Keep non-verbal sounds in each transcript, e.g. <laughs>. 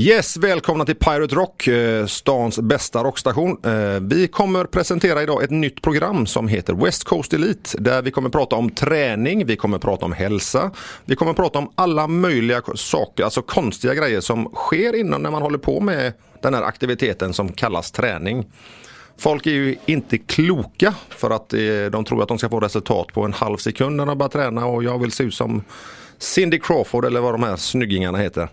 Yes, välkomna till Pirate Rock, eh, stans bästa rockstation. Eh, vi kommer presentera idag ett nytt program som heter West Coast Elite där vi kommer prata om träning, vi kommer prata om hälsa, vi kommer prata om alla möjliga saker, alltså konstiga grejer som sker innan när man håller på med den här aktiviteten som kallas träning. Folk är ju inte kloka för att eh, de tror att de ska få resultat på en halv sekund när de börjar träna och jag vill se ut som Cindy Crawford eller vad de här snyggingarna heter.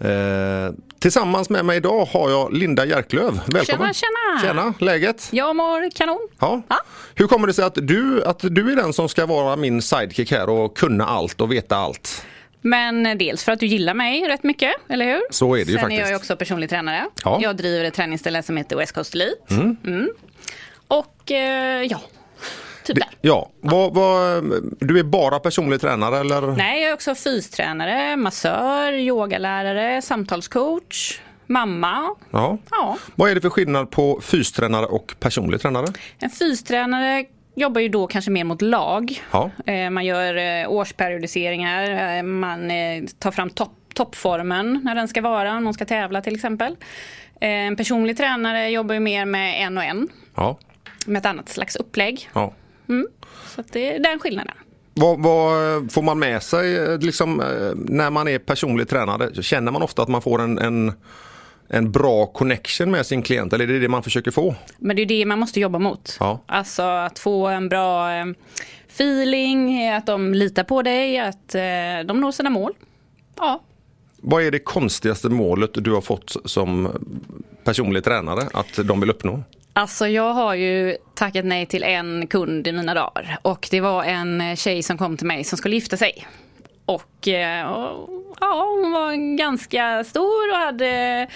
Eh, tillsammans med mig idag har jag Linda Järklöv. Välkommen! Tjena, tjena! Tjena, läget? Jag mår kanon. Ja. Ja. Hur kommer det sig att du, att du är den som ska vara min sidekick här och kunna allt och veta allt? Men dels för att du gillar mig rätt mycket, eller hur? Så är det ju Sen är jag faktiskt. ju också personlig tränare. Ja. Jag driver ett träningsställe som heter West Coast Elite. Mm. Och eh, ja, typ Det- där. Ja, vad, vad, du är bara personlig tränare eller? Nej, jag är också fystränare, massör, yogalärare, samtalscoach, mamma. Ja. Ja, Vad är det för skillnad på fystränare och personlig tränare? en fystränare jobbar ju då kanske mer mot lag. Ja. Eh, Man gör eh, årsperiodiseringar, eh, man tar fram topp, toppformen när den ska vara, om någon ska tävla till exempel. En personlig tränare jobbar ju mer med en och en, Ja. med ett annat slags upplägg. ja. Så att det är den skillnaden. Vad, vad får man med sig eh, liksom, eh, när man är personlig tränare? Känner man ofta att man får en, en, en bra connection med sin klient eller är det det man försöker få? Men det är det man måste jobba mot. Ja. Alltså att få en bra eh, feeling, att de litar på dig, att eh, de når sina mål. Ja, Vad är det konstigaste målet du har fått som personlig tränare att de vill uppnå? Alltså jag har ju tackat nej till en kund i mina dagar och det var en tjej som kom till mig som skulle gifta sig. Och, eh, och ja, hon var ganska stor och hade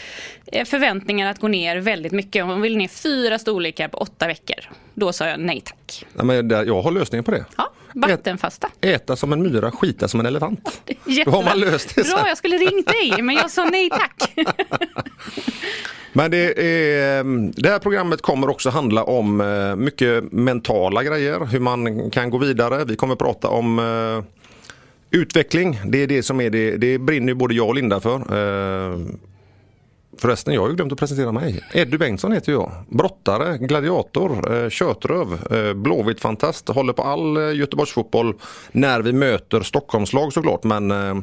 eh, förväntningar att gå ner väldigt mycket. Hon ville ner fyra storlekar på åtta veckor. Då sa jag nej tack. Ja, men jag har lösningen på det. Ja, vattenfasta. Äta som en myra, skita som en elefant. <laughs> Då Jättebra. har man löst det sen. Bra, jag skulle ringt dig men jag sa nej tack. <laughs> Men det, är, det här programmet kommer också handla om eh, mycket mentala grejer, hur man kan gå vidare. Vi kommer prata om eh, utveckling. Det är det som är det. Det brinner både jag och Linda för. Förresten, jag har ju glömt att presentera mig. Eddie Bengtsson heter jag. Brottare, gladiator, eh, kötröv, eh, Blåvitt-fantast. Håller på all eh, Göteborgsfotboll när vi möter Stockholmslag såklart. Men eh,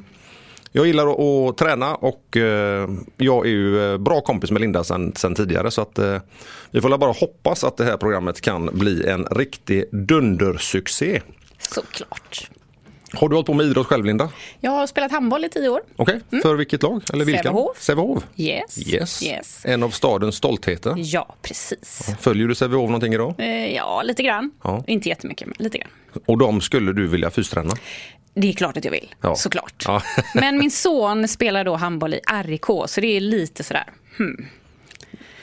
jag gillar att, att träna och eh, jag är ju eh, bra kompis med Linda sen, sen tidigare så att eh, vi får väl bara hoppas att det här programmet kan bli en riktig dundersuccé. Såklart. Har du hållit på med idrott själv Linda? Jag har spelat handboll i tio år. Okej, för vilket lag? Eller vilken? Sävehof. Sävehof. Yes. Yes. yes. En av stadens stoltheter. Ja, precis. Följer du Sävehof någonting idag? Eh, Ja, lite grann. Ja. Inte jättemycket, men lite grann. Och de skulle du vilja fysträna? Det är klart att jag vill, Ja. såklart. Ja. men min son spelar då handboll i RIK, så det är lite sådär.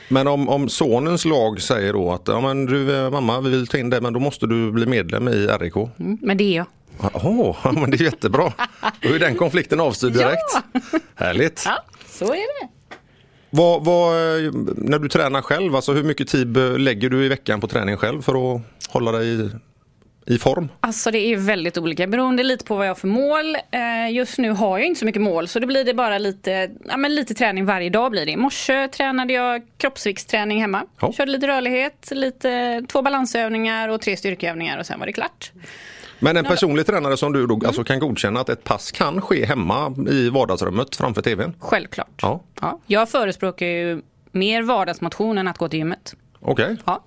Men om, om sonens lag säger då att ja, men du, eh, mamma vi vill ta in dig men då måste du bli medlem i RIK. Mm, men det är jag. <laughs> Ja, men det är jättebra. Då är den konflikten avstyrd direkt. Härligt. Ja, så är det. Vad, vad, eh, när du tränar själv, alltså hur mycket tid lägger du i veckan på träning själv för att hålla dig i, form? Alltså det är väldigt olika beroende lite på vad jag har för mål. Eh, Just nu har jag inte så mycket mål så då blir det bara lite, ja, men lite träning varje dag blir det. I morse tränade jag kroppsviktsträning hemma. Ja. Körde lite rörlighet, lite, två balansövningar och tre styrkeövningar och sen var det klart. Men en personlig tränare som du då, alltså kan godkänna att ett pass kan ske hemma i vardagsrummet framför tvn? Självklart. Ja. Ja. Jag förespråkar ju mer vardagsmotion än att gå till gymmet. Okej, Ja,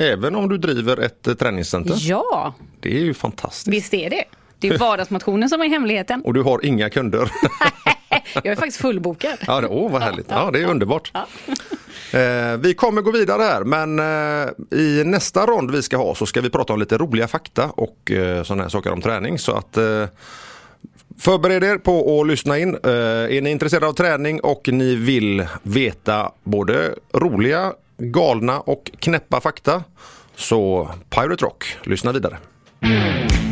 även om du driver ett eh, träningscenter? ja Det är ju fantastiskt. visst är det. Det är vardagsmotionen som är hemligheten. <laughs> Och du har inga kunder? <laughs> Jag är faktiskt fullbokad. Ja, det, åh vad härligt. Ja, det är underbart. <laughs> Eh, vi kommer gå vidare här men eh, i nästa rond vi ska ha så ska vi prata om lite roliga fakta och eh, sådana här saker om träning. Så att eh, Förbered er på att lyssna in. Eh, är ni intresserade av träning och ni vill veta både roliga, galna och knäppa fakta så Pirate Rock, lyssna vidare. Mm.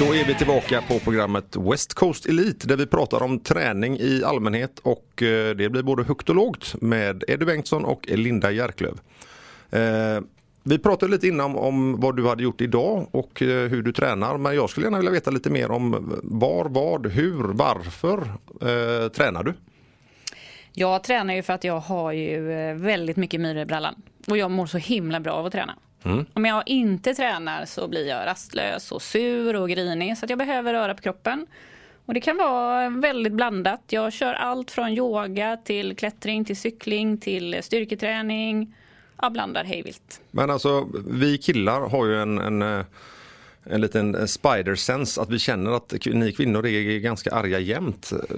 Då är vi tillbaka på programmet West Coast Elite där vi pratar om träning i allmänhet och eh, det blir både högt och lågt med Eddie Bengtsson och Linda Järklöv. Eh, vi pratade lite innan om vad du hade gjort idag och eh, hur du tränar men jag skulle gärna vilja veta lite mer om var, vad, hur, varför eh, tränar du? Jag tränar ju för att jag har ju väldigt mycket myror i brallan. Och jag mår så himla bra av att träna. Om jag inte tränar så blir jag rastlös och sur och grinig så jag behöver röra på kroppen. Och det kan vara väldigt blandat. Jag kör allt från yoga till klättring till cykling till styrketräning. Jag blandar hejvilt. Men alltså vi killar har ju en, en, eh, en liten eh, spider sense att vi känner att ni kvinnor är ganska arga jämt. Eh,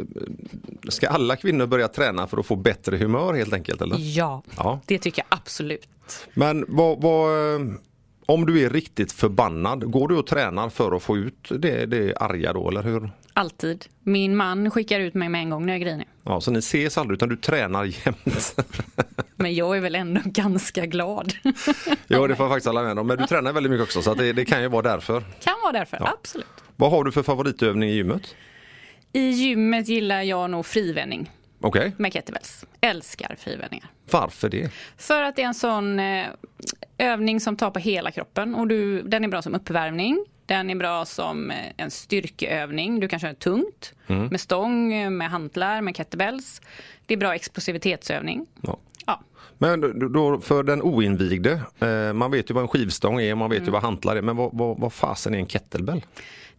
Ska alla kvinnor börja träna för att få bättre humör helt enkelt? Eller? Ja, Ja. det tycker jag absolut. Men vad, vad, eh, om du är riktigt förbannad, går du och tränar för att få ut det, det arga då eller hur? Alltid. Min man skickar ut mig med en gång när jag är grinig. Ja, så ni ses aldrig utan du tränar jämt. <laughs> Men jag är väl ändå ganska glad. <laughs> ja det får jag faktiskt alla med om. Men du tränar väldigt mycket också så det, det kan ju vara därför. kan vara därför, absolut. Vad har du för favoritövning i gymmet? I gymmet gillar jag nog frivändning Okej, med kettlebells. Älskar frivändningar. varför det? För att det är en sån eh, övning som tar på hela kroppen och du, den är bra som uppvärmning. Den är bra som eh, en styrkeövning. Du kan köra tungt med stång, eh, med hantlar, med kettlebells. Det är bra explosivitetsövning. Ja. Ja. Men då- för den oinvigde, man vet ju vad en skivstång är, man vet Mm. ju vad hantlar är, men vad, vad, vad fasen är en kettlebell?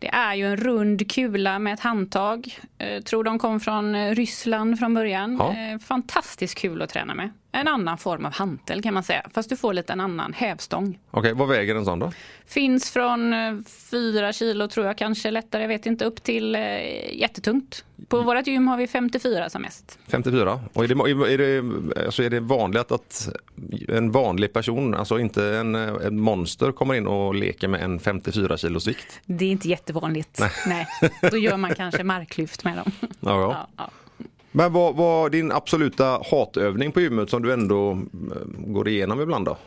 Det är ju en rund kula med ett handtag. Eh, tror de kom från eh, Ryssland från början. Ja. Eh, fantastiskt kul att träna med. En annan form av hantel kan man säga. Fast du får lite en annan hävstång. Okej, vad väger en sån då? Finns från eh, fyra kilo tror jag kanske lättare, jag vet inte, upp till eh, jättetungt. På vårt gym har vi 54 som mest. 54? Och är det, är det, alltså är det vanligt att en vanlig person, alltså inte en, en monster, kommer in och leker med en 54 kilos vikt? Det är inte jättevanligt. Nej. Då gör man kanske marklyft med dem. Ja, ja. Ja, ja. Men vad var din absoluta hatövning på gymmet som du ändå eh, går igenom ibland då?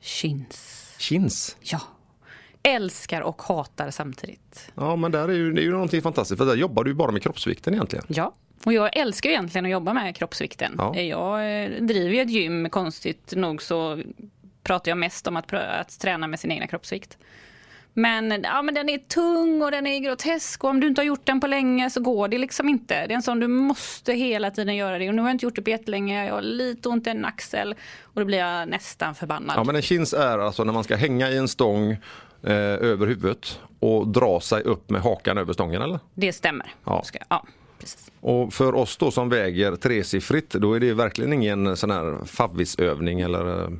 Chins. Chins? Ja. Älskar och hatar samtidigt. Ja men där är ju, det är ju någonting fantastiskt för där jobbar du ju bara med kroppsvikten egentligen. Ja. Och jag älskar egentligen att jobba med kroppsvikten. Ja. Jag eh, driver ju ett gym, konstigt nog så pratar jag mest om att, att träna med sin egna kroppsvikt. Men, ja, men den är tung och den är grotesk och om du inte har gjort den på länge så går det liksom inte. Det är en sån du måste hela tiden göra det och nu har jag inte gjort det på jättelänge. Jag har lite ont i en axel och då blir jag nästan förbannad. Ja men en chins är alltså när man ska hänga i en stång eh, över huvudet och dra sig upp med hakan över stången eller? Det stämmer. Ja. Ska, ja precis. Och för oss då som väger tresiffrigt då är det verkligen ingen sån här favvisövning eller eh,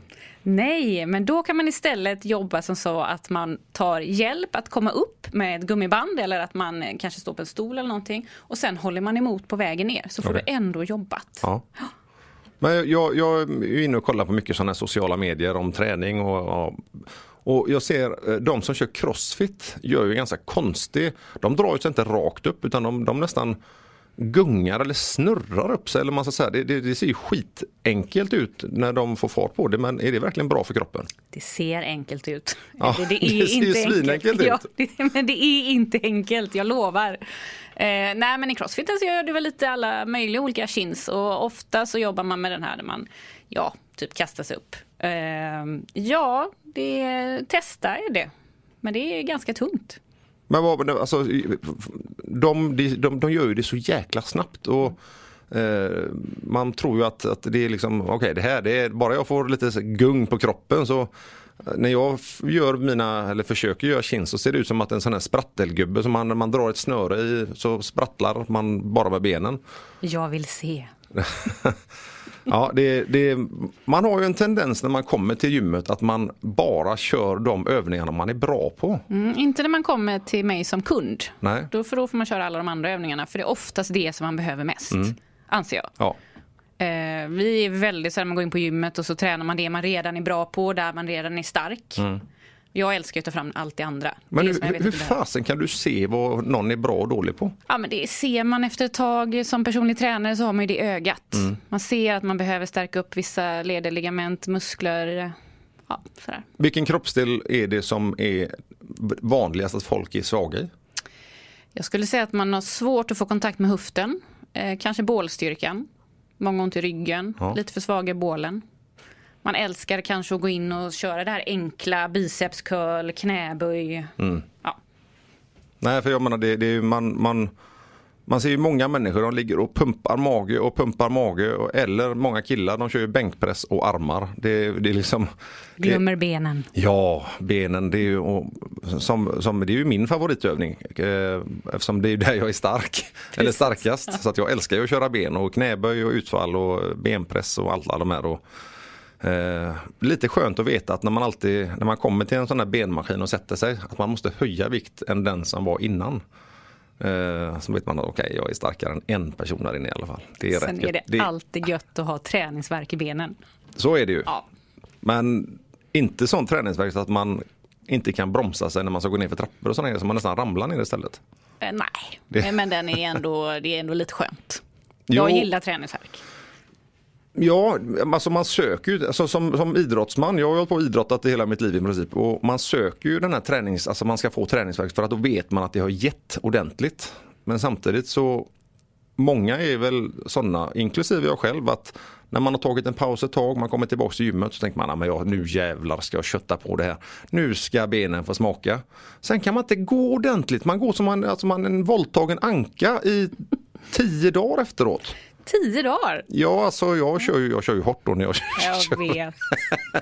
Nej, men då kan man istället jobba som så att man tar hjälp att komma upp med ett gummiband eller att man eh, kanske står på en stol eller någonting och sen håller man emot på vägen ner så får Okej. du ändå jobbat. Ja. Men jag, jag är inne och kollar på mycket sådana här sociala medier om träning och, och, och jag ser eh, de som kör crossfit gör ju ganska konstigt. De drar ju sig inte rakt upp utan de, de nästan gungar eller snurrar upp sig. Eller man ska säga. Det, det, det ser ju skitenkelt ut när de får fart på det men är det verkligen bra för kroppen? Det ser enkelt ut. Ja, det, det <laughs> ser ju svinenkelt ut. Ja, <laughs> det, men det är inte enkelt, jag lovar. Eh, nej men i crossfiten så gör du väl lite alla möjliga olika chins och ofta så jobbar man med den här där man ja, typ kastar sig upp. Eh, ja, det testar jag det. Men det är ganska tungt. Men vad, alltså, de, de, de, gör ju det så jäkla snabbt. Och, eh, man tror ju att, att det är liksom, okej det här, det är, bara jag får lite gung på kroppen så eh, när jag gör mina, eller försöker göra chins så ser det ut som att en sån här sprattelgubbe som man, man drar ett snöre i så sprattlar man bara med benen. Jag vill se. <laughs> Ja, det, det, man har ju en tendens när man kommer till gymmet att man bara kör de övningarna man är bra på. Mm, inte när man kommer till mig som kund. Nej. Då, för då får man köra alla de andra övningarna för det är oftast det som man behöver mest. Anser jag. Ja. Eh, vi är väldigt så här, man går in på gymmet och så tränar man det man redan är bra på, där man redan är stark. Jag älskar att ta fram allt det andra. Men det hur, hur fasen kan du se vad någon är bra och dålig på? Ja, men det ser man efter ett tag. Som personlig tränare så har man ju det ögat. Mm. Man ser att man behöver stärka upp vissa leder, ligament, muskler. Ja, sådär. Vilken kroppsdel är det som är vanligast att folk är svaga i? Jag skulle säga att man har svårt att få kontakt med höften. Eh, kanske bålstyrkan. Många ont i ryggen. Ja. Lite för svaga i bålen. Man älskar kanske att gå in och köra det här enkla biceps curl, knäböj. Mm. Ja. Nej, för jag menar det, det är ju man, man, man ser ju många människor de ligger och pumpar mage och pumpar mage. Och, eller många killar de kör ju bänkpress och armar. Det, det är liksom... Det, Glömmer benen. ja, benen det är ju, och, som, som, det är ju min favoritövning. Eh, eftersom det är där jag är stark. <laughs> Eller starkast. Så att jag älskar ju att köra ben och knäböj och utfall och benpress och alla de här. Och, Eh, lite skönt att veta att när man alltid när man kommer till en sån här benmaskin och sätter sig att man måste höja vikt än den som var innan. Eh, så vet man att okej, jag är starkare än en person där inne i alla fall. Det är Sen är det, gött. alltid gött att ha träningsvärk i benen. Så är det ju. Ja. Men inte sån träningsverk så att man inte kan bromsa sig när man ska gå ner för trappor och sådana grejer så man nästan ramlar ner istället. Eh, nej, Det- men den är ändå, det är ändå lite skönt. <laughs> Jag Jo. gillar träningsvärk. Ja, alltså man söker ju, alltså som, som idrottsman, jag har ju hållit på och idrottat i hela mitt liv i princip och man söker ju den här tränings, alltså man ska få träningsverk för att då vet man att det har gett ordentligt. Men samtidigt så, många är väl sådana, inklusive jag själv, att när man har tagit en paus ett tag, man kommer tillbaka till gymmet så tänker man, "Ah, men jag, nu jävlar ska jag kötta på det här. Nu ska benen få smaka. Sen kan man inte gå ordentligt, man går som man, alltså man en våldtagen anka i tio dagar efteråt. Tio dagar. Ja, alltså jag kör ju, jag kör ju hårt då när jag <laughs> Jag kör. vet.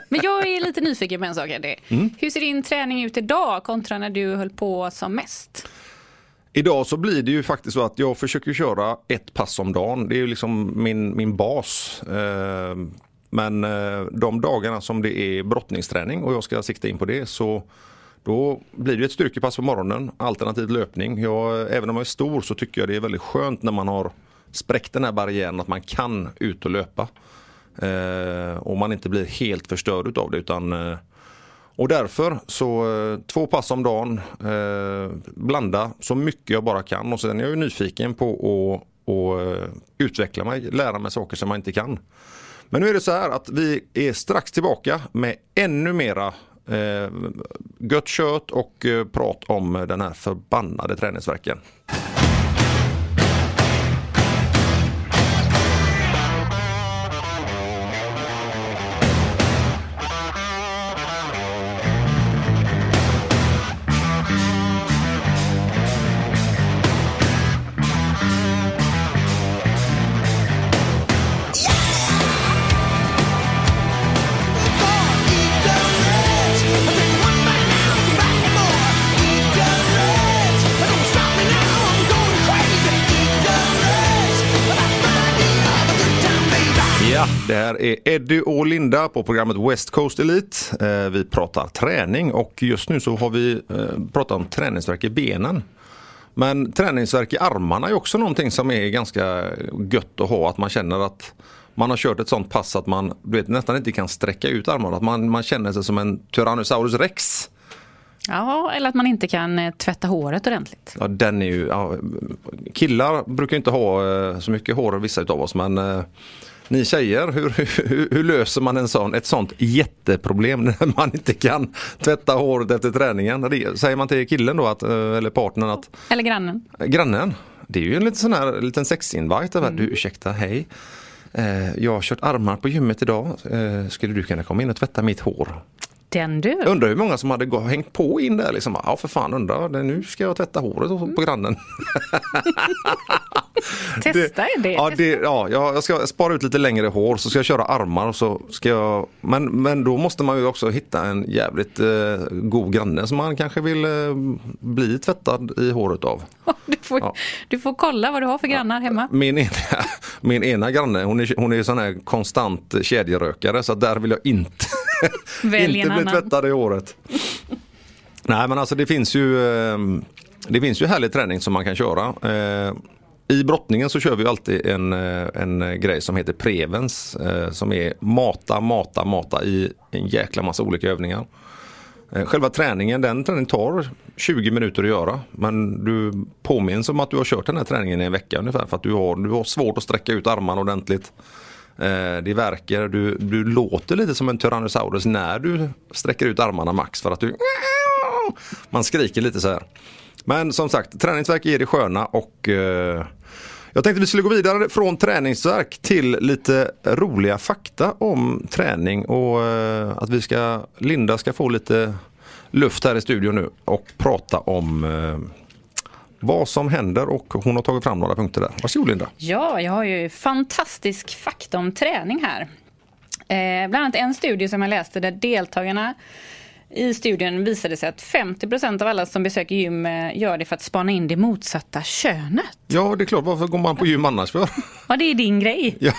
Men jag är lite nyfiken på en sak. Eddie. Mm. Hur ser din träning ut idag kontra när du höll på som mest? Idag så blir det ju faktiskt så att jag försöker köra ett pass om dagen. Det är ju liksom min, min bas. Eh, Men eh, de dagarna som det är brottningsträning och jag ska sikta in på det så då blir det ett styrkepass på morgonen, alternativt löpning. Jag, även om jag är stor så tycker jag det är väldigt skönt när man har spräckt den här barriären att man kan ut och löpa. Eh, och man inte blir helt förstörd utav det utan eh, och därför så eh, två pass om dagen, eh, blanda så mycket jag bara kan och sen är jag ju nyfiken på att och, eh, utveckla mig, lära mig saker som man inte kan. Men nu är det så här att vi är strax tillbaka med ännu mera eh, gött kött och eh, prat om den här förbannade träningsverken. Det här är Eddie och Linda på programmet West Coast Elite. Eh, vi pratar träning och just nu så har vi eh, pratat om träningsvärk i benen. Men träningsvärk i armarna är också någonting som är ganska gött att ha. Att man känner att man har kört ett sånt pass att man du vet, nästan inte kan sträcka ut armarna. Att man, man känner sig som en Tyrannosaurus rex. Ja, eller att man inte kan eh, tvätta håret ordentligt. Ja, den är ju, ja, killar brukar inte ha så mycket hår vissa utav oss men ni tjejer, hur, hur, hur löser man en sån, ett sånt jätteproblem <laughs> när man inte kan tvätta håret efter träningen? Säger man till killen då, att, eh, eller partnern att Eller grannen. grannen, det är ju en liten sån här liten sexinvite. Mm. Du ursäkta, hej. Eh, jag har kört armar på gymmet idag. Eh, skulle du kunna komma in och tvätta mitt hår? Den du. Undrar hur många som hade hängt på in där liksom. Ja för fan undrar, det- nu ska jag tvätta håret på grannen. <laughs> <laughs> Testa det. Ja, det, ja, jag ska spara ut lite längre hår så ska jag köra armar och så ska jag men, men då måste man ju också hitta en jävligt eh, god granne som man kanske vill eh, bli tvättad i håret av. <laughs> Du, får, Ja. du får kolla vad du har för grannar hemma. Min ena, min ena granne hon är, hon är sån här konstant kedjerökare så där vill jag inte, <laughs> Välj inte bli annan. tvättad i håret. <laughs> Nej men alltså det finns ju eh, Det finns ju härlig träning som man kan köra. Eh, I brottningen så kör vi alltid en, eh, en grej som heter Prevens eh, som är mata, mata, mata i en jäkla massa olika övningar. Eh, Själva träningen, den träningen tar 20 minuter att göra. Men du påminns om att du har kört den här träningen i en vecka ungefär. För att du har, du har svårt att sträcka ut armarna ordentligt. Eh, det verkar, du, du låter lite som en Tyrannosaurus när du sträcker ut armarna max för att du Man skriker lite så här. Men som sagt, träningsverk är det sköna och eh, jag tänkte vi skulle gå vidare från träningsverk till lite roliga fakta om träning och eh, att vi ska, Linda ska få lite luft här i studion nu och prata om eh, vad som händer och hon har tagit fram några punkter där. Varsågod Linda. Ja, jag har ju fantastisk fakta om träning här. Eh, bland annat en studie som jag läste där deltagarna i studien visade sig att 50% av alla som besöker gym eh, gör det för att spana in det motsatta könet. Ja, det är klart. Varför går man på gym annars för? Ja, det är din grej. Ja.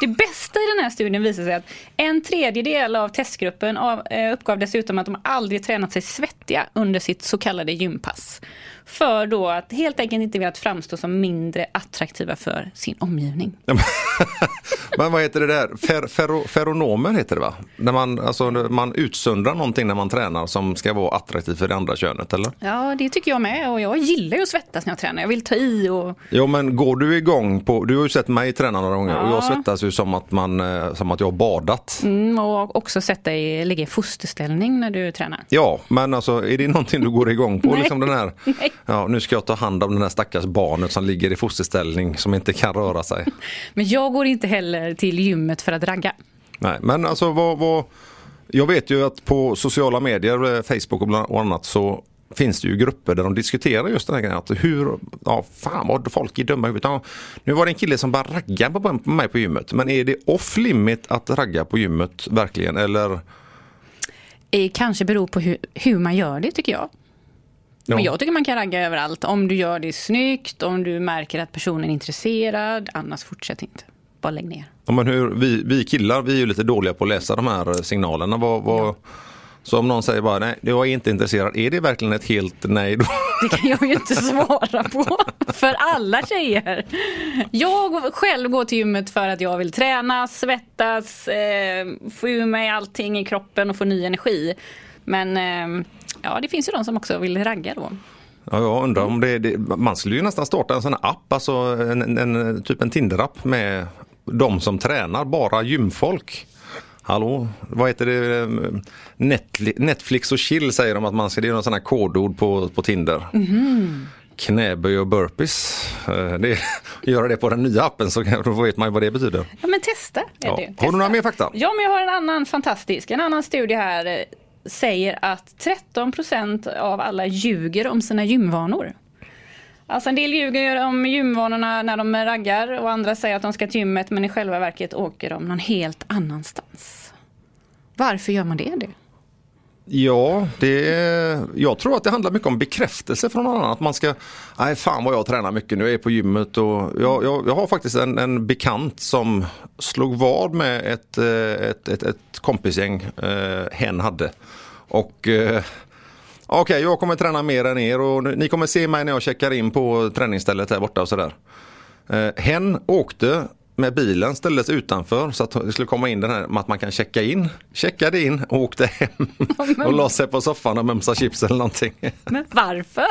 Det. bästa i den här studien visar sig att en tredjedel av testgruppen eh, uppgav dessutom att de aldrig tränat sig svettiga under sitt så kallade gympass. För då att helt enkelt inte velat framstå som mindre attraktiva för sin omgivning. <laughs> Men vad heter det där? Fer, ferro, feronomer heter det va? När man, alltså, man utsöndrar någonting när man tränar som ska vara attraktivt för det andra könet eller? Ja, det tycker jag med och jag gillar ju att svettas när jag tränar. Jag vill ta i och Jo men går du igång på, du har ju sett mig träna några gånger och Ja. jag svettas ju som att, man, eh, som att jag har badat. Mm, och också sätta dig, ligga i fosterställning när du tränar. Ja, men alltså är det någonting du går igång på? <laughs> Liksom den här, <laughs> Nej. Ja, nu ska jag ta hand om den här stackars barnet som ligger i fosterställning som inte kan röra sig. <laughs> Men jag går inte heller till gymmet för att ragga. Nej, men alltså vad, vad, jag vet ju att på sociala medier, eh, Facebook och bland och annat så finns det ju grupper där de diskuterar just den här grejen. Att hur, ja fan vad folk är dumma i huvudet. Ja, nu var det en kille som bara raggade på, på mig på gymmet. Men är det off limit att ragga på gymmet verkligen? Eller? Det kanske beror på hur, hur man gör det tycker jag. Ja. Men jag tycker man kan ragga överallt. Om du gör det snyggt, om du märker att personen är intresserad. Annars fortsätt inte. Bara lägg ner. Ja, men hur, vi, vi killar vi är ju lite dåliga på att läsa de här eh, signalerna. Vad, vad, Så om någon säger bara nej, jag är inte intresserad. Är det verkligen ett helt nej då? Det kan jag ju inte svara på för alla tjejer. Jag själv går till gymmet för att jag vill träna, svettas, eh, få ur mig allting i kroppen och få ny energi. Men eh, ja, det finns ju de som också vill ragga då. Ja, jag undrar om det, det Man skulle ju nästan starta en sån här app, alltså en, en, typ en Tinder-app med de som tränar, bara gymfolk. Hallå, vad heter det? Netfli- Netflix och chill säger de att man ska, det är någon sån här kodord på, på Tinder. Knäböj och burpees. Eh, Det, <laughs> göra det på den nya appen så då vet man ju vad det betyder. Ja men testa. Är Ja. det. Har Testa. du några mer fakta? Ja men jag har en annan fantastisk. En annan studie här säger att 13% av alla ljuger om sina gymvanor. Alltså en del ljuger om gymvanorna när de raggar och andra säger att de ska till gymmet men i själva verket åker de någon helt annanstans. Varför gör man det? det? Ja, det, jag tror att det handlar mycket om bekräftelse från någon annan. Att man ska, nej fan vad jag tränar mycket nu, jag är på gymmet och jag, jag, jag har faktiskt en, en bekant som slog vad med ett, eh, ett, ett, ett kompisgäng eh, hen hade. Och eh, okej, jag kommer träna mer än er och ni kommer se mig när jag checkar in på träningsstället här borta och sådär. Eh, hen åkte med bilen, ställdes utanför så att det skulle komma in den här att man kan checka in. Checkade in och åkte hem och la sig på soffan och mumsade chips eller någonting. Men varför?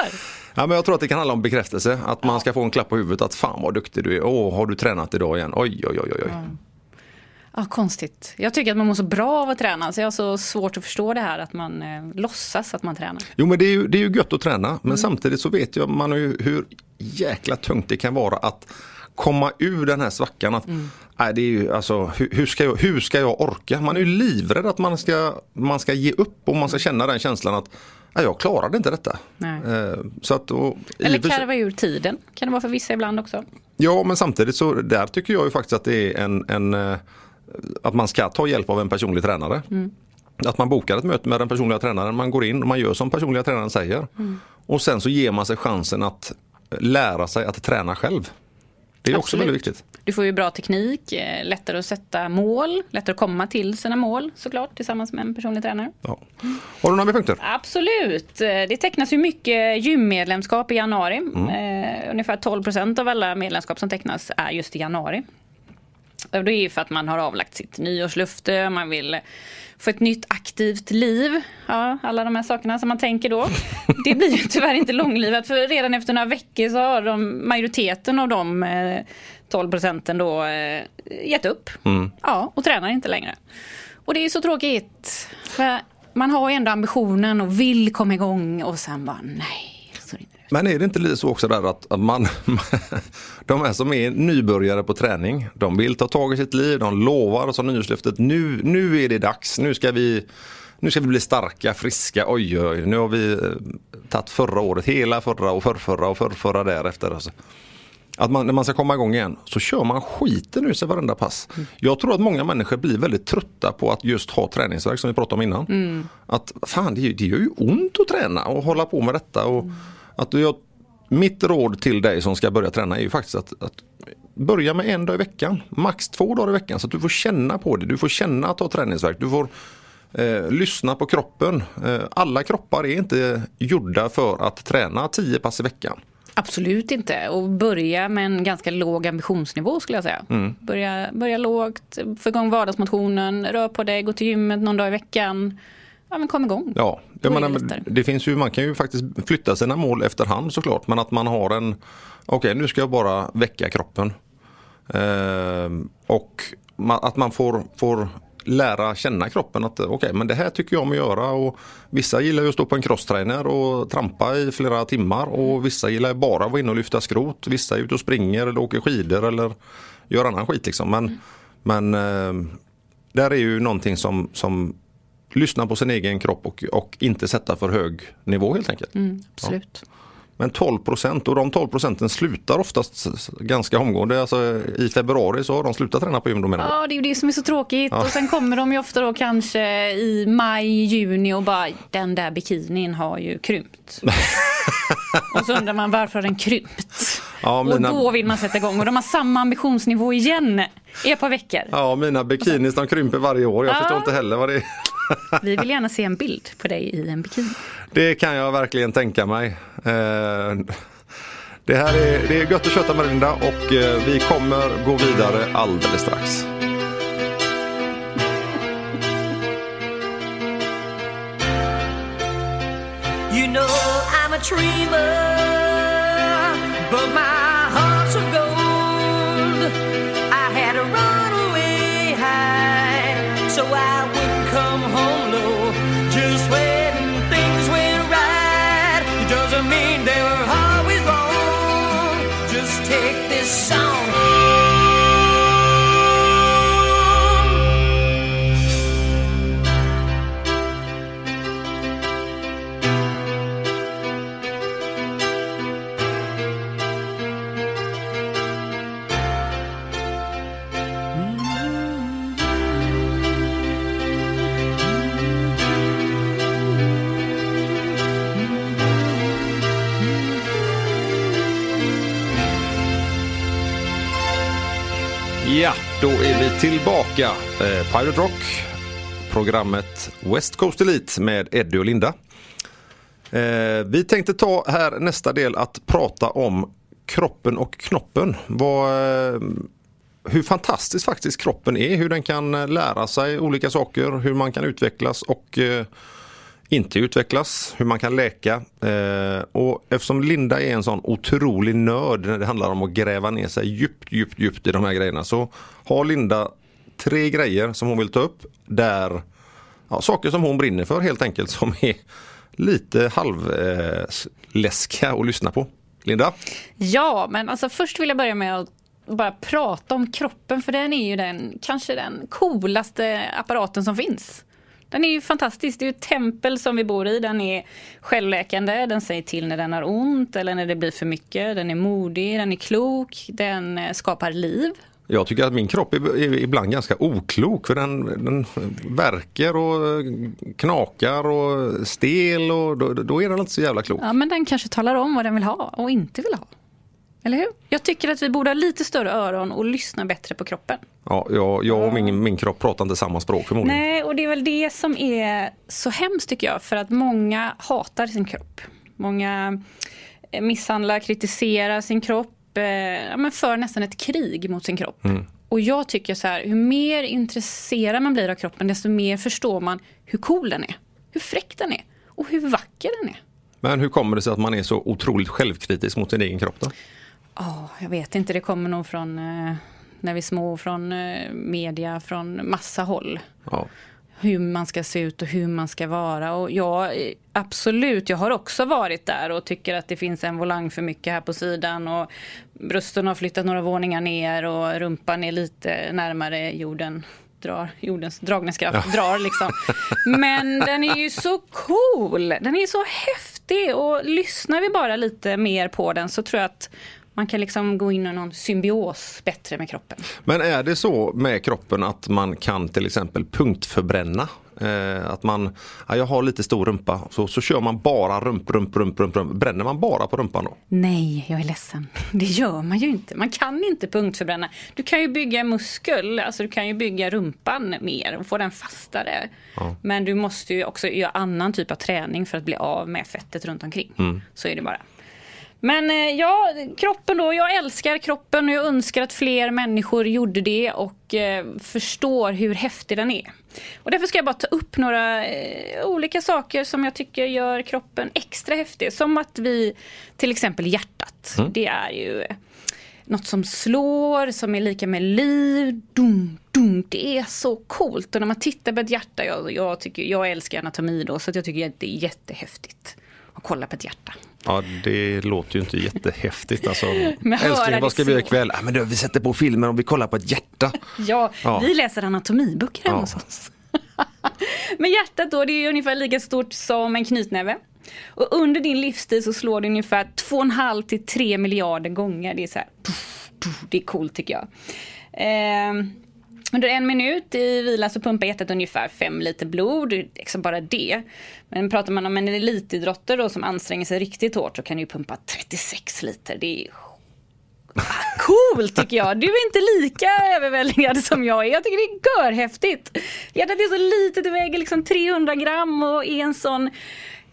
Ja, men jag tror att det kan handla om bekräftelse, att man ska få en klapp på huvudet att fan vad duktig du är. Åh, har du tränat idag igen? Oj, oj, oj, oj. Ja, konstigt. Jag tycker att man mår så bra av att träna så jag har så svårt att förstå det här att man eh, låtsas att man tränar. Jo men det är ju, det är ju gött att träna men samtidigt så vet jag man ju hur jäkla tungt det kan vara att komma ur den här svackan. Att, nej, det är ju, alltså, hur, hur, ska jag, hur ska jag orka? Man är ju livrädd att man ska, man ska ge upp och man ska känna den känslan att nej, jag klarade inte detta. Nej. Eh, så att, och, Eller karva ur tiden. Kan det vara för vissa ibland också. Ja, men samtidigt så där tycker jag ju faktiskt att det är en, en eh, att man ska ta hjälp av en personlig tränare. Att man bokar ett möte med den personliga tränaren, man går in och man gör som personliga tränaren säger. Och sen så ger man sig chansen att lära sig att träna själv. Det är också Absolut. väldigt viktigt. Du får ju bra teknik, eh, lättare att sätta mål, lättare att komma till sina mål såklart tillsammans med en personlig tränare. Ja. Har du några mer punkter? Absolut. Eh, Det tecknas ju mycket gymmedlemskap i januari. Eh, ungefär 12 procent av alla medlemskap som tecknas är just i januari. Det är ju för att man har avlagt sitt nyårslöfte, man vill få ett nytt aktivt liv. Ja, alla de här sakerna som man tänker då. <laughs> Det blir ju tyvärr inte långlivat för redan efter några veckor så har de, majoriteten av de eh, 12 procenten då eh, gett upp. Ja, och tränar inte längre. Och det är så tråkigt. Man har ju ändå ambitionen och vill komma igång och sen bara nej, Men är det inte lite så också där att att man, <laughs> de här som är nybörjare på träning, de vill ta tag i sitt liv, de lovar som nyårslöftet, nu, nu är det dags, nu ska vi nu ska vi bli starka, friska, oj oj, nu har vi eh, tagit förra året, hela förra och förrförra och förrförra därefter. Alltså. Att man, när man ska komma igång igen så kör man skiten ur sig varenda pass. Jag tror att många människor blir väldigt trötta på att just ha träningsverk som vi pratade om innan. Att fan det, det gör ju ont att träna och hålla på med detta. Och att jag, mitt råd till dig som ska börja träna är ju faktiskt att, att börja med en dag i veckan. Max två dagar i veckan så att du får känna på det. Du får känna att ha träningsverk. Du får eh, lyssna på kroppen. Eh, alla kroppar är inte gjorda för att träna 10 pass i veckan. Absolut inte. Och börja med en ganska låg ambitionsnivå skulle jag säga. Mm. Börja, börja lågt, få igång vardagsmotionen, rör på dig, gå till gymmet någon dag i veckan. Ja men kom igång. Ja, jag menar, det finns ju, man kan ju faktiskt flytta sina mål efterhand såklart. Men att man har en, okej nu ska jag bara väcka kroppen. Ehm, och ma- att man får, får lära känna kroppen att okej men det här tycker jag om att göra. Och vissa gillar ju att stå på en crosstrainer och trampa i flera timmar. Och vissa gillar ju bara att vara inne och lyfta skrot. Vissa är ute och springer eller åker skidor eller gör annan skit liksom. Men, men ehm, där är ju någonting som, som lyssna på sin egen kropp och, och inte sätta för hög nivå helt enkelt. Mm, absolut. Men 12 procent och de 12 procenten slutar oftast ganska omgående. Alltså, I februari så har de slutat träna på gym. du? Ja, det är ju det som är så tråkigt. Ja. Och sen kommer de ju ofta då kanske i maj, juni och bara den där bikinin har ju krympt. <laughs> och så undrar man varför har den krympt? Ja, mina- Och då vill man sätta igång och de har samma ambitionsnivå igen i ett par veckor. Ja, mina bikinis de krymper varje år. Jag Ja. förstår inte heller vad det är. Vi vill gärna se en bild på dig i en bikini. Det kan jag verkligen tänka mig. Eh, Det här är, det är gött att köta med Linda och eh, vi kommer gå vidare alldeles strax. You know I'm a dreamer, vi tillbaka. Eh, Pirate Rock, programmet West Coast Elite med Eddie och Linda. Eh, vi tänkte ta här nästa del att prata om kroppen och knoppen. Vad, eh, hur fantastisk faktiskt kroppen är, hur den kan eh, lära sig olika saker, hur man kan utvecklas och eh, inte utvecklas, hur man kan läka. Eh, och eftersom Linda är en sån otrolig nörd när det handlar om att gräva ner sig djupt, djupt, djupt i de här grejerna så har Linda tre grejer som hon vill ta upp där ja, saker som hon brinner för helt enkelt som är lite halvläskiga eh, att lyssna på. Linda? Ja, men alltså först vill jag börja med att bara prata om kroppen för den är ju den kanske den coolaste apparaten som finns. Den är ju fantastisk. Det är ju ett tempel som vi bor i. Den är självläkande. Den säger till när den har ont eller när det blir för mycket. Den är modig, den är klok, den eh, skapar liv. Jag tycker att min kropp är är ibland ganska oklok för den, den verkar och knakar och stel och då, då är den inte så jävla klok. Ja, men den kanske talar om vad den vill ha och inte vill ha. Eller hur? Jag tycker att vi borde ha lite större öron och lyssna bättre på kroppen. Ja, jag, jag och min, min kropp pratar inte samma språk förmodligen. Nej, och det är väl det som är så hemskt tycker jag. För att många hatar sin kropp. Många eh, misshandlar, kritiserar sin kropp. eh, men för nästan ett krig mot sin kropp. Och jag tycker så här, hur mer intresserad man blir av kroppen desto mer förstår man hur cool den är. Hur fräck den är. Och hur vacker den är. Men hur kommer det sig att man är så otroligt självkritisk mot sin egen kropp då? Ja, jag vet inte, det kommer nog från eh, när vi är små, från eh, media, från massa håll. Ja. hur man ska se ut och hur man ska vara. Och jag, absolut, jag har också varit där och tycker att det finns en volang för mycket här på sidan. Och brösten har flyttat några våningar ner och rumpan är lite närmare jorden. Drar, jordens dragningskraft drar liksom. Men den är ju så cool! Den är så häftig och lyssnar vi bara lite mer på den så tror jag att man kan liksom gå in i någon symbios bättre med kroppen. Men är det så med kroppen att man kan till exempel punktförbränna? Eh, att man, ja, jag har lite stor rumpa, så, så kör man bara rump, rump, rump, rump, rump. Bränner man bara på rumpan då? Nej, jag är ledsen. <laughs> Det gör man ju inte. Man kan inte punktförbränna. Du kan ju bygga muskel, alltså du kan ju bygga rumpan mer och få den fastare. Men du måste ju också göra annan typ av träning för att bli av med fettet runt omkring. Så är det bara. Men eh, ja, kroppen då. Jag älskar kroppen och jag önskar att fler människor gjorde det och eh, förstår hur häftig den är. Och därför ska jag bara ta upp några eh, olika saker som jag tycker gör kroppen extra häftig. Som att vi, till exempel hjärtat. Det är ju eh, något som slår, som är lika med liv. Dum, dum. Det är så coolt. Och när man tittar på ett hjärta, jag, jag, tycker, jag älskar anatomi då, så jag tycker att det är jättehäftigt att kolla på ett hjärta. Ja, det låter ju inte jättehäftigt. Alltså, <laughs> älskling, vad ska vi göra ikväll? Ja, men du, vi sätter på filmen och vi kollar på ett hjärta. <laughs> Ja, Ja. vi läser anatomiböcker Ja. oss. <laughs> Men hjärtat då, det är ungefär lika stort som en knytnäve. Och under din livstid så slår det ungefär 2,5 till 3 miljarder gånger. Det är så här, puff, puff, det är coolt tycker jag. Ehm, under en minut i vila så pumpar hjärtat ungefär 5 liter blod, liksom bara det. Men pratar man om en elitidrottare då som anstränger sig riktigt hårt så kan du ju pumpa 36 liter. Det är ah, Coolt tycker jag. Du är inte lika överväldigad som jag är. Jag tycker det är görhäftigt. Hjärtat är så litet, det väger liksom 300 gram och är en sån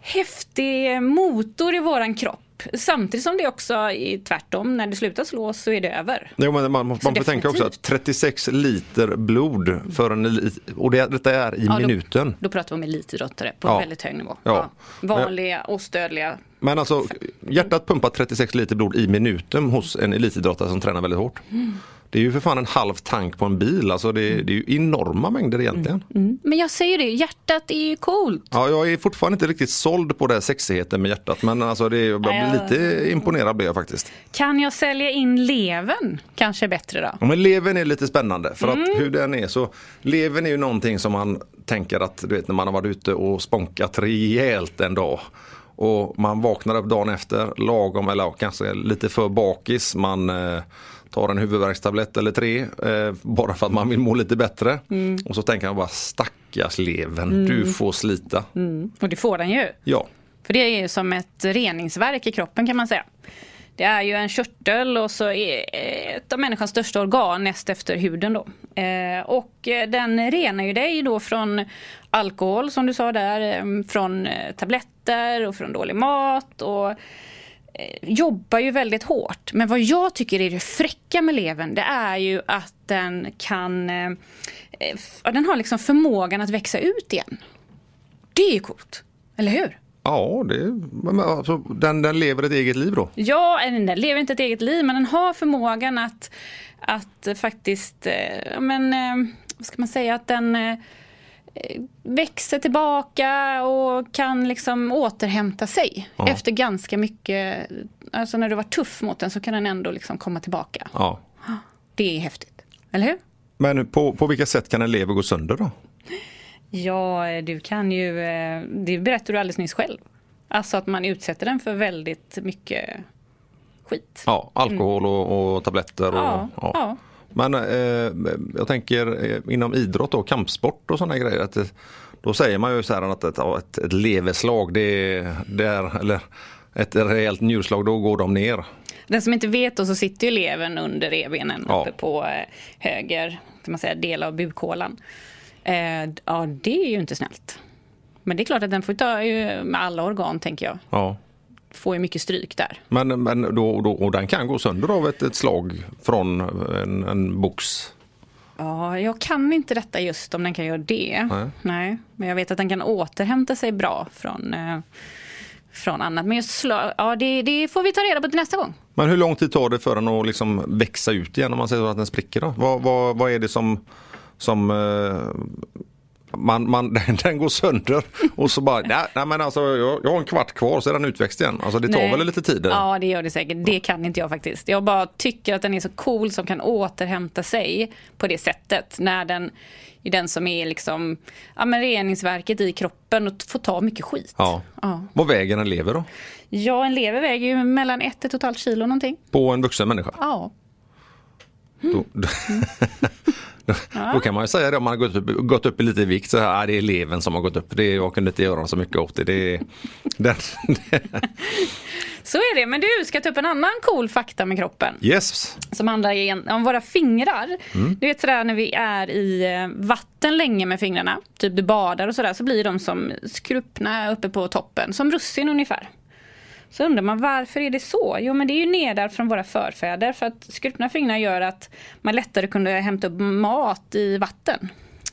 häftig motor i våran kropp. Samtidigt som det också är tvärtom, när det slutar slå så är det över. Jo, men man, får tänka också att definitivt. 36 liter blod för en elit, och det, detta är i Ja, då- minuten. Då pratar vi om elitidrottare på Ja. väldigt hög nivå. Ja. Vanliga, ostödliga. Men alltså hjärtat pumpar 36 liter blod i minuten hos en elitidrottare som tränar väldigt hårt. Mm. Det är ju för fan en halv tank på en bil, alltså det, det är ju enorma mängder egentligen. Mm. Men jag säger det, hjärtat är ju coolt. Ja, jag är fortfarande inte riktigt såld på det här sexigheten med hjärtat men alltså det, jag blir lite imponerad blir jag faktiskt. Kan jag sälja in levern? Kanske bättre då? Ja, men levern är lite spännande för Mm. att hur den är så levern är ju någonting som man tänker att du vet när man har varit ute och spånkat rejält en dag och man vaknar upp dagen efter lagom eller kanske lite för bakis. Man eh, tar en huvudvärkstablett eller tre eh, bara för att man vill må lite bättre. Mm. Och så tänker man bara stackars levern, du får slita. Och det får den ju. Ja, För det är ju som ett reningsverk i kroppen kan man säga. Det är ju en körtel och så är ett av människans största organ näst efter huden då. Eh, och eh, den renar ju dig då från alkohol som du sa där, eh, från tabletter och från dålig mat och jobbar ju väldigt hårt. Men vad jag tycker är det fräcka med levern det är ju att den kan, eh, eh, den har liksom förmågan att växa ut igen. Det är ju coolt, eller hur? ja det, alltså, den, den lever ett eget liv då. Ja, den lever inte ett eget liv men den har förmågan att, att faktiskt, eh, men, eh, vad ska man säga, att den eh, växer tillbaka och kan liksom återhämta sig. Ja. Efter ganska mycket, alltså när du var tuff mot den så kan den ändå liksom komma tillbaka. Ja. Det är häftigt, eller hur? Men på, på vilka sätt kan en lever gå sönder då? Ja, du kan ju, eh, det berättade du alldeles nyss själv. Alltså att man utsätter den för väldigt mycket skit. Ja, alkohol och, och tabletter. Och, Ja, ja. Men eh, jag tänker eh, inom idrott och kampsport och sådana grejer. Att det, då säger man ju så här att ett, ett, ett leverslag, det det är, eller ett rejält njurslag, då går de ner. Den som inte vet då så sitter ju levern under revbenen Ja. uppe på eh, höger kan man säga, del av bukhålan. Eh, ja, det är ju inte snällt. Men det är klart att den får ta med alla organ tänker jag. Ja. Får ju mycket stryk där. Men, men då, då, och den kan gå sönder av ett, ett slag från en, en box. Ja, jag kan inte detta just om den kan göra det. Nej. Men jag vet att den kan återhämta sig bra från, eh, från annat. Men just slag, ja, det, det får vi ta reda på till nästa gång. Men hur lång tid tar det för den att liksom växa ut igen om man säger så att den spricker? Då? Vad, vad, vad är det som, som eh, man, man, <laughs> den, den går sönder och så bara, nej, nej men alltså jag, jag har en kvart kvar så är den utväxt igen. Alltså det tar Nej. väl lite tid? Ja, det gör det säkert. Det kan inte jag faktiskt. Jag bara tycker att den är så cool som kan återhämta sig på det sättet. När den är den som är liksom, ja men reningsverket i kroppen och får ta mycket skit. Ja. Ja. Vad väger en lever då? Ja, en lever väger ju mellan ett, ett och ett halvt kilo någonting. På en vuxen människa? Ja. Då, då, <laughs> då, då kan man ju säga det om man har gått upp, gått upp lite i vikt. Så här, ah, det är levern som har gått upp. Det, jag kunde inte göra så mycket åt det. det, <laughs> den, Så är det. Men du ska ta upp en annan cool fakta med kroppen. yes, som handlar om våra fingrar. Du vet sådär när vi är i eh, vatten länge med fingrarna, typ du badar och sådär, så blir de som skruppna uppe på toppen, som russin ungefär. Så undrar man varför är det så? Jo men det är ju nedärvt från våra förfäder för att skruppna fingrar gör att man lättare kunde hämta upp mat i vatten.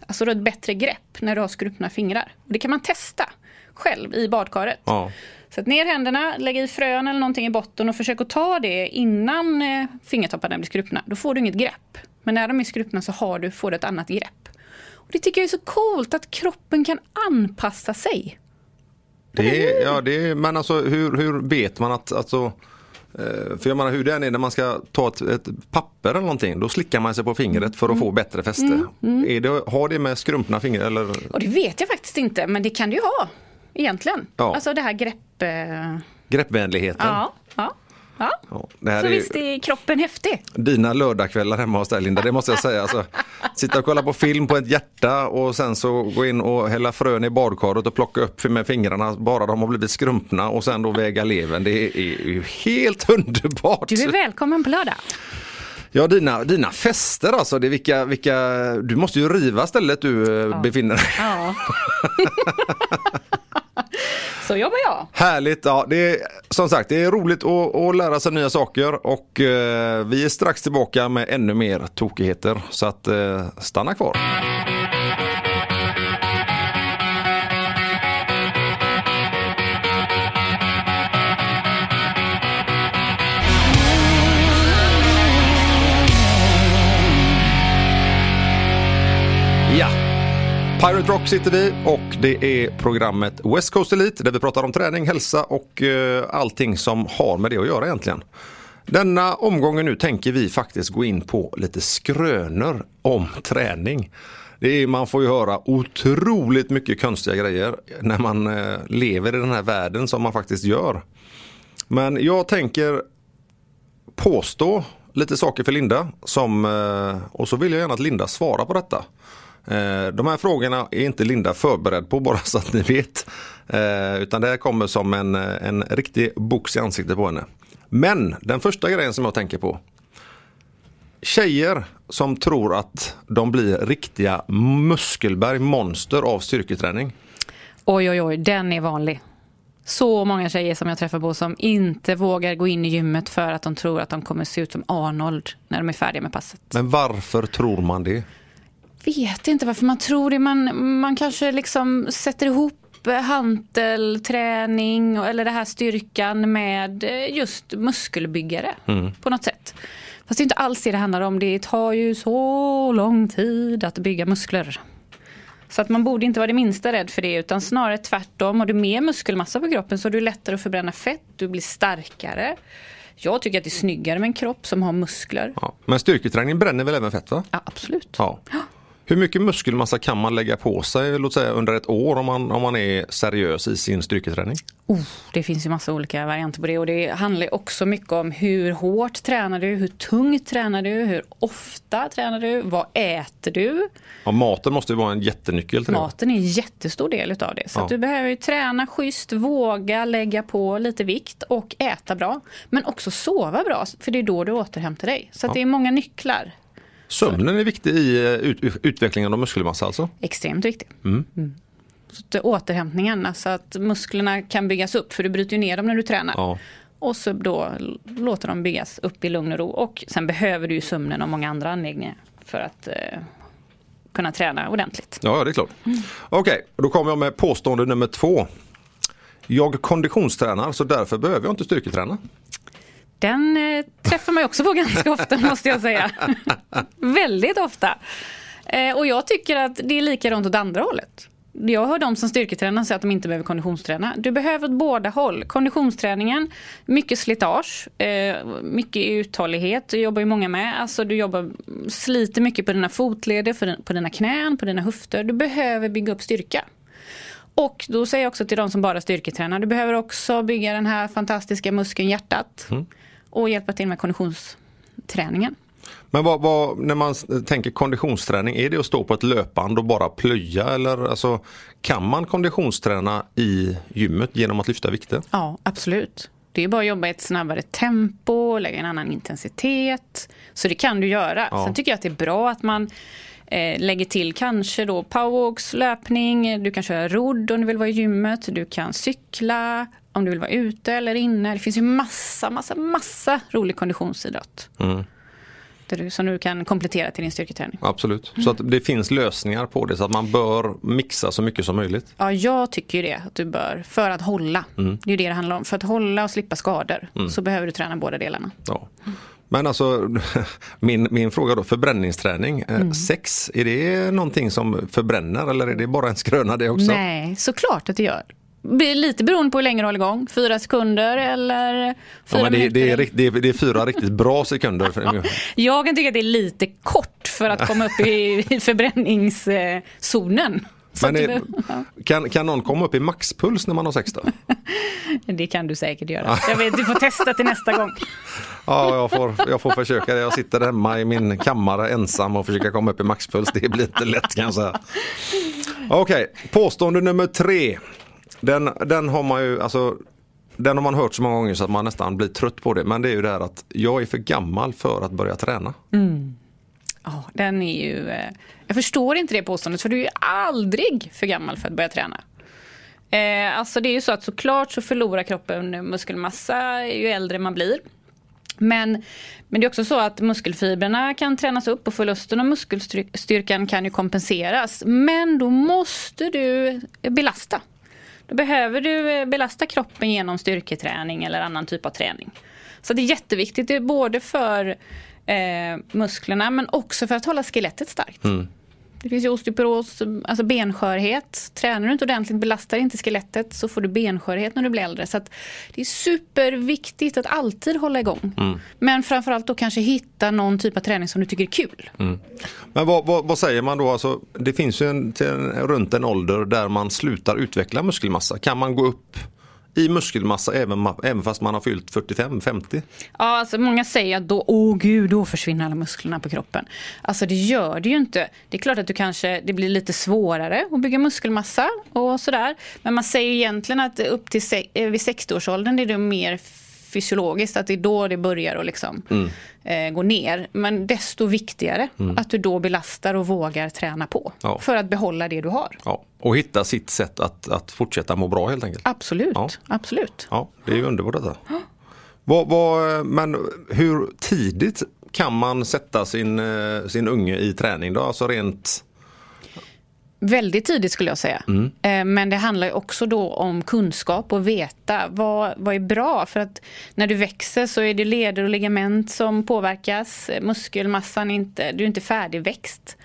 Alltså då ett bättre grepp när du har skruppna fingrar. Och det kan man testa själv i badkaret. ja. Så att ner händerna, lägg i frön eller någonting i botten och försök att ta det innan eh, fingertopparna blir skruppna. Då får du inget grepp. Men när de är skruppna så har du, får du ett annat grepp. Och det tycker jag är så coolt att kroppen kan anpassa sig. Det är, ja, det är, men alltså hur, hur vet man att, alltså, eh, för jag menar hur det än är när man ska ta ett, ett papper eller någonting, då slickar man sig på fingret för att få bättre fäste. Är det, har det med skrumpna fingrar eller? Och det vet jag faktiskt inte, men det kan det ju ha. Egentligen. Ja. Alltså det här grepp... Eh, Greppvänligheten. ja, ja, ja. Ja, Så är visst är kroppen häftig. dina lördagskvällar hemma hos dig Linda, det måste jag <laughs> säga. Alltså, sitta och kolla på film på ett hjärta och sen så gå in och hälla frön i badkaret och plocka upp med fingrarna bara de har blivit skrumpna och sen då väga levern. Det är ju helt underbart. Du är välkommen på lördag. Ja, dina, dina fester alltså, det vilka, vilka, du måste ju riva stället du eh, befinner dig. Ja. <laughs> <laughs> <laughs> Så jobbar jag. Härligt, ja, det är, som sagt det är roligt att, att lära sig nya saker och eh, vi är strax tillbaka med ännu mer tokigheter så att eh, stanna kvar. Pirate Rock sitter vi och det är programmet West Coast Elite där vi pratar om träning, hälsa och eh, allting som har med det att göra egentligen. Denna omgången nu tänker vi faktiskt gå in på lite skrönor om träning. Det är, man får ju höra otroligt mycket konstiga grejer när man eh, lever i den här världen som man faktiskt gör. Men jag tänker påstå lite saker för Linda som, eh, och så vill jag gärna att Linda svarar på detta. Eh, De här frågorna är inte Linda förberedd på bara så att ni vet. Eh, Utan det här kommer som en, eh, en riktig box i ansiktet på henne. Men den första grejen som jag tänker på. Tjejer som tror att de blir riktiga muskelberg, monster av styrketräning. Oj, oj, oj, den är vanlig. Så många tjejer som jag träffar på som inte vågar gå in i gymmet för att de tror att de kommer se ut som Arnold när de är färdiga med passet. Men varför tror man det? Vet inte varför man tror det. Man, man kanske liksom sätter ihop hantelträning eller det här styrkan med eh, just muskelbyggare på något sätt. Fast det är inte alls det det handlar om. Det tar ju så lång tid att bygga muskler. Så att man borde inte vara det minsta rädd för det utan snarare tvärtom. Har du mer muskelmassa på kroppen så är du lättare att förbränna fett, du blir starkare. Jag tycker att det är snyggare med en kropp som har muskler. Ja. Men styrketräning bränner väl även fett va? Ja, absolut. Ja. Hur mycket muskelmassa kan man lägga på sig låt säga under ett år om man, om man är seriös i sin styrketräning? Oh, det finns ju massa olika varianter på det och det handlar också mycket om hur hårt tränar du, hur tungt tränar du, hur ofta tränar du, vad äter du? Ja, maten måste ju vara en jättenyckel till det. Maten är en jättestor del utav det. Så Ja. att du behöver träna schysst, våga lägga på lite vikt och äta bra. Men också sova bra, för det är då du återhämtar dig. Så att det är många nycklar. Sömnen är viktig i eh, ut, utvecklingen av muskelmassa alltså? Extremt viktig. Mm. Så att återhämtningen, alltså att musklerna kan byggas upp, för du bryter ju ner dem när du tränar. Ja. Och så då låter de byggas upp i lugn och ro. Och sen behöver du ju sömnen och många andra anläggningar för att eh, kunna träna ordentligt. Ja, det är klart. Okej, då kommer jag med påstående nummer två. Jag konditionstränar så därför behöver jag inte styrketräna. Den eh, träffar man också på ganska <laughs> ofta måste jag säga. <laughs> Väldigt ofta. Eh, och jag tycker att det är likadant åt andra hållet. Jag hör de som styrketränar säga att de inte behöver konditionsträna. Du behöver åt båda håll. Konditionsträningen, mycket slitage, eh, mycket uthållighet. Det jobbar ju många med. Alltså du jobbar, sliter mycket på dina fotleder, på dina knän, på dina höfter. Du behöver bygga upp styrka. Och då säger jag också till de som bara styrketränar, du behöver också bygga den här fantastiska muskeln hjärtat. Och hjälpa till med konditionsträningen. Men vad, vad, när man tänker konditionsträning, är det att stå på ett löpband och bara plöja eller alltså, kan man konditionsträna i gymmet genom att lyfta vikter? Ja, absolut. Det är bara att jobba i ett snabbare tempo, lägga en annan intensitet. Så det kan du göra. Ja. Sen tycker jag att det är bra att man eh, lägger till kanske då powerwalks, löpning, du kan köra rodd om du vill vara i gymmet, du kan cykla om du vill vara ute eller inne. Det finns ju massa, massa, massa rolig konditionsidrott. Mm. Du, som du kan komplettera till din styrketräning. Absolut. Så att det finns lösningar på det så att man bör mixa så mycket som möjligt. Ja, jag tycker ju det. Att du bör, för att hålla. Det är ju det det handlar om. För att hålla och slippa skador så behöver du träna båda delarna. Ja. Men alltså <laughs> min, min fråga då, förbränningsträning. Eh, Sex, är det någonting som förbränner eller är det bara en skröna det också? Nej, såklart att det gör. Lite beroende på hur länge du håller igång. Fyra sekunder eller fyra Ja, det, minuter. det, är, det, är, det är fyra riktigt bra sekunder. <laughs> Jag kan tycka att det är lite kort för att komma upp i, i förbränningszonen. <laughs> Men är, kan, kan någon komma upp i maxpuls när man har sex då? <laughs> det kan du säkert göra. Jag vet, du får testa till nästa gång. Ja, jag får, jag får försöka det. Jag sitter hemma i min kammare ensam och försöker komma upp i maxpuls. Det blir inte lätt kan jag säga. Okej, påstående nummer tre. Den, den har man ju, alltså den har man hört så många gånger så att man nästan blir trött på det. Men det är ju det här att jag är för gammal för att börja träna. Mm. Ja, den är ju... eh, Jag förstår inte det påståendet för du är ju aldrig för gammal för att börja träna. Eh, alltså det är ju så att såklart så förlorar kroppen muskelmassa ju äldre man blir. Men, men det är också så att muskelfibrerna kan tränas upp och förlusten av muskelstyrkan kan ju kompenseras. Men då måste du belasta. Då behöver du eh, belasta kroppen genom styrketräning eller annan typ av träning. Så det är jätteviktigt, det är både för eh, musklerna men också för att hålla skelettet starkt. Mm. Det finns ju osteoporos, alltså benskörhet. Tränar du inte ordentligt, belastar inte skelettet så får du benskörhet när du blir äldre. Så det är superviktigt att alltid hålla igång. Men framförallt då kanske hitta någon typ av träning som du tycker är kul. Men vad, vad, vad säger man då? Alltså, det finns ju en, en, runt en ålder där man slutar utveckla muskelmassa. Kan man gå upp i muskelmassa även, även fast man har fyllt 45-50? Ja, alltså många säger att då, åh gud, då försvinner alla musklerna på kroppen. Alltså det gör det ju inte. Det är klart att du kanske, det blir lite svårare att bygga muskelmassa och sådär. Men man säger egentligen att upp till se- eh, vid 60-årsåldern är det mer fysiologiskt, att det är då det börjar att liksom, eh, gå ner. Men desto viktigare att du då belastar och vågar träna på. Ja. För att behålla det du har. Ja, och hitta sitt sätt att, att fortsätta må bra helt enkelt. Absolut, Ja. absolut. Ja, det är ju underbart detta. Vad, vad, men hur tidigt kan man sätta sin, eh, sin unge i träning då? Alltså rent... Väldigt tidigt skulle jag säga. Eh, Men det handlar också då om kunskap och veta vad, vad är bra. För att när du växer så är det leder och ligament som påverkas. Muskelmassan är inte, du är inte färdigväxt.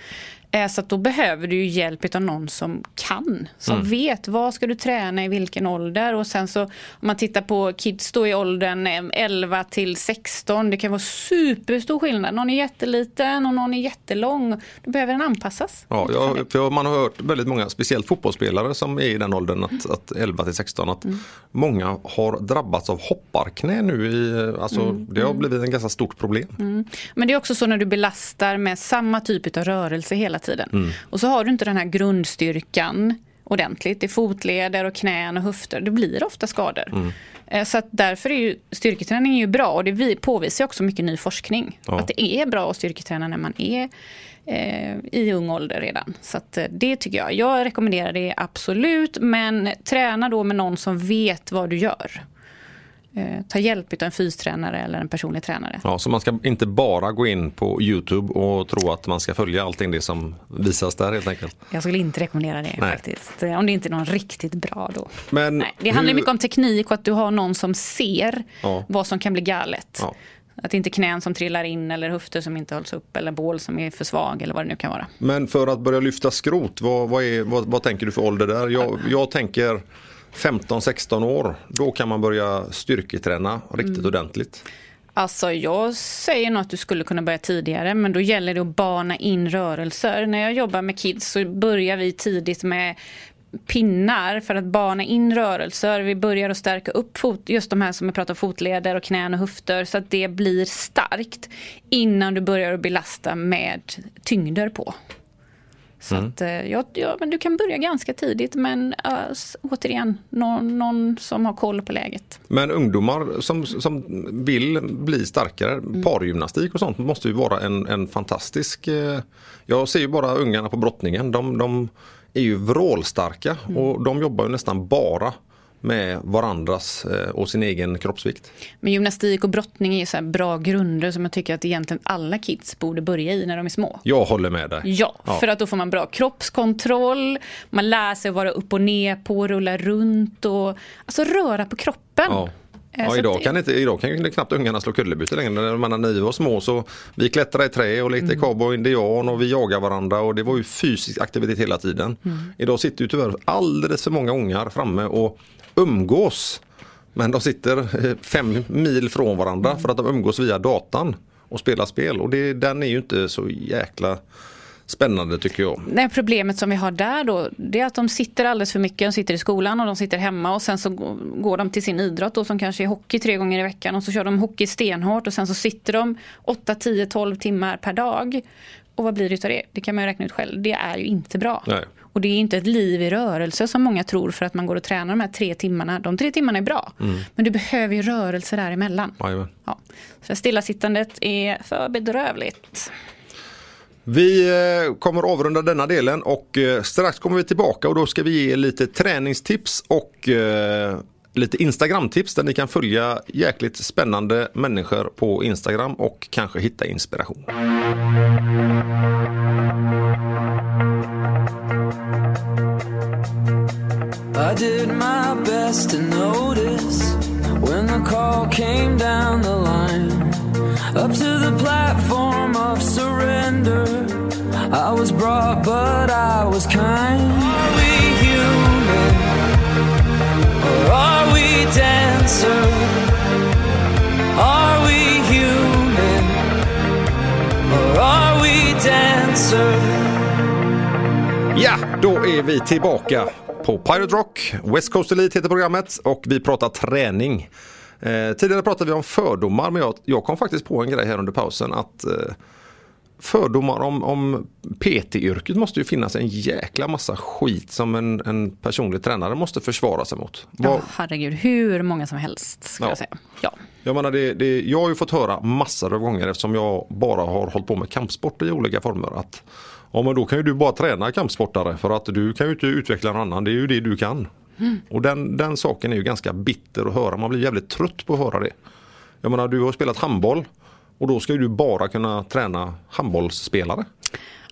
Eh, Så att då behöver du hjälp av någon som kan. Som vet vad ska du träna i vilken ålder. Och sen så om man tittar på kids då i åldern eh, 11 till 16. Det kan vara superstor skillnad. Någon är jätteliten och någon är jättelång. Då behöver den anpassas. Ja, jag, för man har hört väldigt många, speciellt fotbollsspelare som är i den åldern, att, att 11 till 16, att många har drabbats av hopparknä nu. I, alltså, Det har blivit ett ganska stort problem. Men det är också så när du belastar med samma typ av rörelse hela tiden. Och så har du inte den här grundstyrkan ordentligt i fotleder och knän och höfter. Det blir ofta skador. Eh, Så att därför är ju styrketräning är ju bra och det vi påvisar också mycket ny forskning. Ja. Att det är bra att styrketräna när man är eh, i ung ålder redan. Så att, eh, det tycker jag. Jag rekommenderar det absolut men träna då med någon som vet vad du gör. Eh, ta hjälp av en fystränare eller en personlig tränare. Ja, så man ska inte bara gå in på Youtube och tro att man ska följa allting det som visas där helt enkelt. Jag skulle inte rekommendera det Nej. faktiskt. Eh, Om det inte är någon riktigt bra då. Men Nej, det handlar hur- mycket om teknik och att du har någon som ser Ja. vad som kan bli galet. Ja. Att det inte är knän som trillar in eller höfter som inte hålls upp eller bål som är för svag eller vad det nu kan vara. Men för att börja lyfta skrot, vad, vad, är, vad, vad tänker du för ålder där? Jag, jag tänker 15-16 år, då kan man börja styrketräna riktigt Mm. ordentligt. Alltså jag säger nog att du skulle kunna börja tidigare men då gäller det att bana in rörelser. När jag jobbar med kids så börjar vi tidigt med pinnar för att bana in rörelser. Vi börjar att stärka upp fot, just de här som vi pratar om fotleder och knän och höfter så att det blir starkt innan du börjar att belasta med tyngder på. Så att, eh, ja, ja, men du kan börja ganska tidigt men äh, återigen, någon, någon som har koll på läget. Men ungdomar som, som vill bli starkare, Mm. pargymnastik och sånt måste ju vara en, en fantastisk... Eh, jag ser ju bara ungarna på brottningen, de, de är ju vrålstarka Mm. och de jobbar ju nästan bara med varandras eh, och sin egen kroppsvikt. Men gymnastik och brottning är ju så bra grunder som jag tycker att egentligen alla kids borde börja i när de är små. Jag håller med dig. Ja, Ja. för att då får man bra kroppskontroll, man lär sig att vara upp och ner på, rulla runt och alltså röra på kroppen. Ja. Eh, Ja, idag, kan inte, idag kan ju knappt ungarna slå kullerbyttor längre. När vi var små så vi klättrade i trä och lekte cowboy och indian och vi jagade varandra och det var ju fysisk aktivitet hela tiden. Idag sitter ju tyvärr alldeles för många ungar framme och umgås. Men de sitter eh, fem mil från varandra för att de umgås via datan och spelar spel och det, den är ju inte så jäkla spännande tycker jag. Nej, problemet som vi har där då, det är att de sitter alldeles för mycket. De sitter i skolan och de sitter hemma och sen så gå- går de till sin idrott då, som kanske är hockey tre gånger i veckan och så kör de hockey stenhårt och sen så sitter de 8, 10, 12 timmar per dag. Och vad blir det utav det? Det kan man ju räkna ut själv. Det är ju inte bra. Nej. Och det är inte ett liv i rörelse som många tror för att man går och tränar de här tre timmarna. De tre timmarna är bra. Men du behöver ju rörelse däremellan. Ja. Så stillasittandet är för bedrövligt. Vi eh, kommer avrunda denna delen och eh, strax kommer vi tillbaka och då ska vi ge lite träningstips och eh, lite Instagram-tips där ni kan följa jäkligt spännande människor på Instagram och kanske hitta inspiration. I did my best to notice when the call came down the line. Up to the platform of surrender. I was brought, but I was kind. Are we human? Or are we dancer? Are we human? Or are we dancer? Ja, då är vi tillbaka på Pirate Rock. West Coast Elite heter programmet och vi pratar träning. Eh, tidigare pratade vi om fördomar men jag, jag kom faktiskt på en grej här under pausen att eh, fördomar om, om PT-yrket måste ju finnas en jäkla massa skit som en, en personlig tränare måste försvara sig mot. Ja, Vad- herregud, hur många som helst ska Ja. jag säga. Ja. Jag menar det, det, jag har ju fått höra massor av gånger eftersom jag bara har hållit på med kampsport i olika former. Att, ja men då kan ju du bara träna kampsportare för att du kan ju inte utveckla någon annan. Det är ju det du kan. Och den, den saken är ju ganska bitter att höra. Man blir jävligt trött på att höra det. Jag menar du har spelat handboll och då ska ju du bara kunna träna handbollsspelare.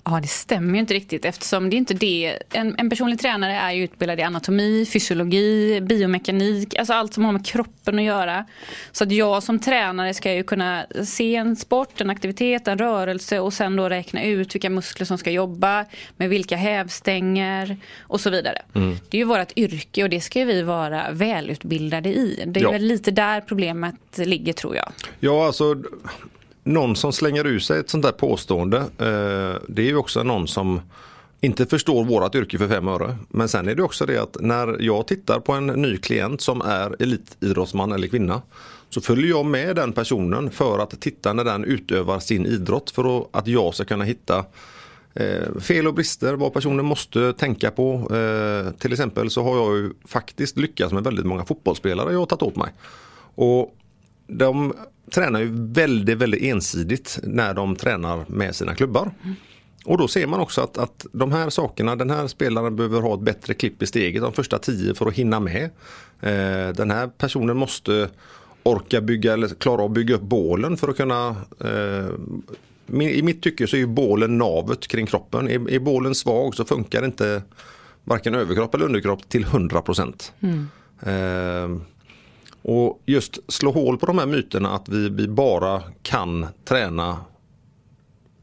Ja, det stämmer ju inte riktigt eftersom det är inte det. En, en personlig tränare är ju utbildad i anatomi, fysiologi, biomekanik, alltså allt som har med kroppen att göra. Så att jag som tränare ska ju kunna se en sport, en aktivitet, en rörelse och sen då räkna ut vilka muskler som ska jobba, med vilka hävstänger och så vidare. Det är ju vårt yrke och det ska vi vara välutbildade i. Det är Ja. väl lite där problemet ligger tror jag. Ja, alltså någon som slänger ur sig ett sånt där påstående. Eh, det är ju också någon som inte förstår vårat yrke för fem öre. Men sen är det också det att när jag tittar på en ny klient som är elitidrottsman eller kvinna så följer jag med den personen för att titta när den utövar sin idrott för att- jag ska kunna hitta eh, fel och brister, vad personen måste tänka på. Eh, till exempel så har jag ju faktiskt lyckats med väldigt många fotbollsspelare jag har tagit åt mig. Och de tränar ju väldigt, väldigt ensidigt när de tränar med sina klubbar. Och då ser man också att, att de här sakerna, den här spelaren behöver ha ett bättre klipp i steget de första tio för att hinna med. Eh, den här personen måste orka bygga eller klara av att bygga upp bålen för att kunna eh, I mitt tycke så är ju bålen navet kring kroppen. Är, är bålen svag så funkar inte varken överkropp eller underkropp till 100 procent. Eh, Och just slå hål på de här myterna att vi, vi bara kan träna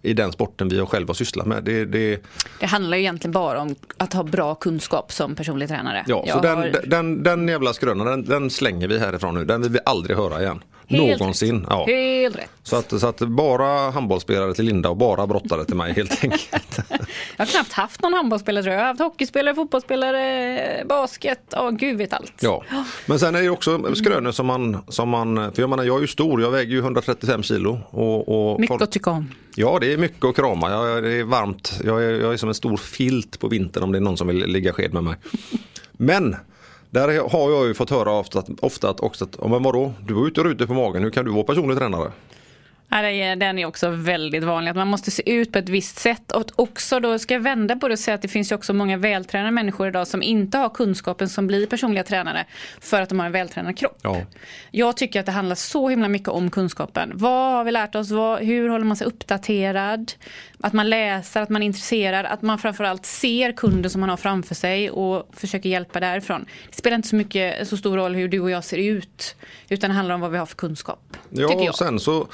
i den sporten vi själva sysslar med. Det, det, Det handlar ju egentligen bara om att ha bra kunskap som personlig tränare. ja, Jag så den, har- den, den jävla skrönan den, den slänger vi härifrån nu. Den vill vi aldrig höra igen. Helt Någonsin. rätt. Ja. Helt rätt. Så, att, så att bara handbollsspelare till Linda och bara brottare till mig helt enkelt. <laughs> Jag har knappt haft någon handbollsspelare tror jag. Jag har haft hockeyspelare, fotbollsspelare, basket, ja gud vet allt. Ja, men sen är det också skrönor som man, som man, för jag menar jag är ju stor, jag väger ju 135 kilo. Och, och Mycket folk- att tycka om. Ja, det är mycket att krama. Jag, det är varmt. Jag är, jag är som en stor filt på vintern om det är någon som vill ligga sked med mig. Men där har jag ju fått höra ofta, att- ofta att också att, men vadå, du var ute och rutor på magen, hur kan du vara personlig tränare? Ja, Den är också väldigt vanlig, att man måste se ut på ett visst sätt. Och också då ska jag vända på det och säga att det finns ju också många vältränade människor idag som inte har kunskapen som blir personliga tränare för att de har en vältränad kropp. Ja. Jag tycker att det handlar så himla mycket om kunskapen. Vad har vi lärt oss? Vad, hur håller man sig uppdaterad? Att man läser, att man är intresserad, att man framförallt ser kunden som man har framför sig och försöker hjälpa därifrån. Det spelar inte så mycket så stor roll hur du och jag ser ut, utan det handlar om vad vi har för kunskap. Ja, och sen så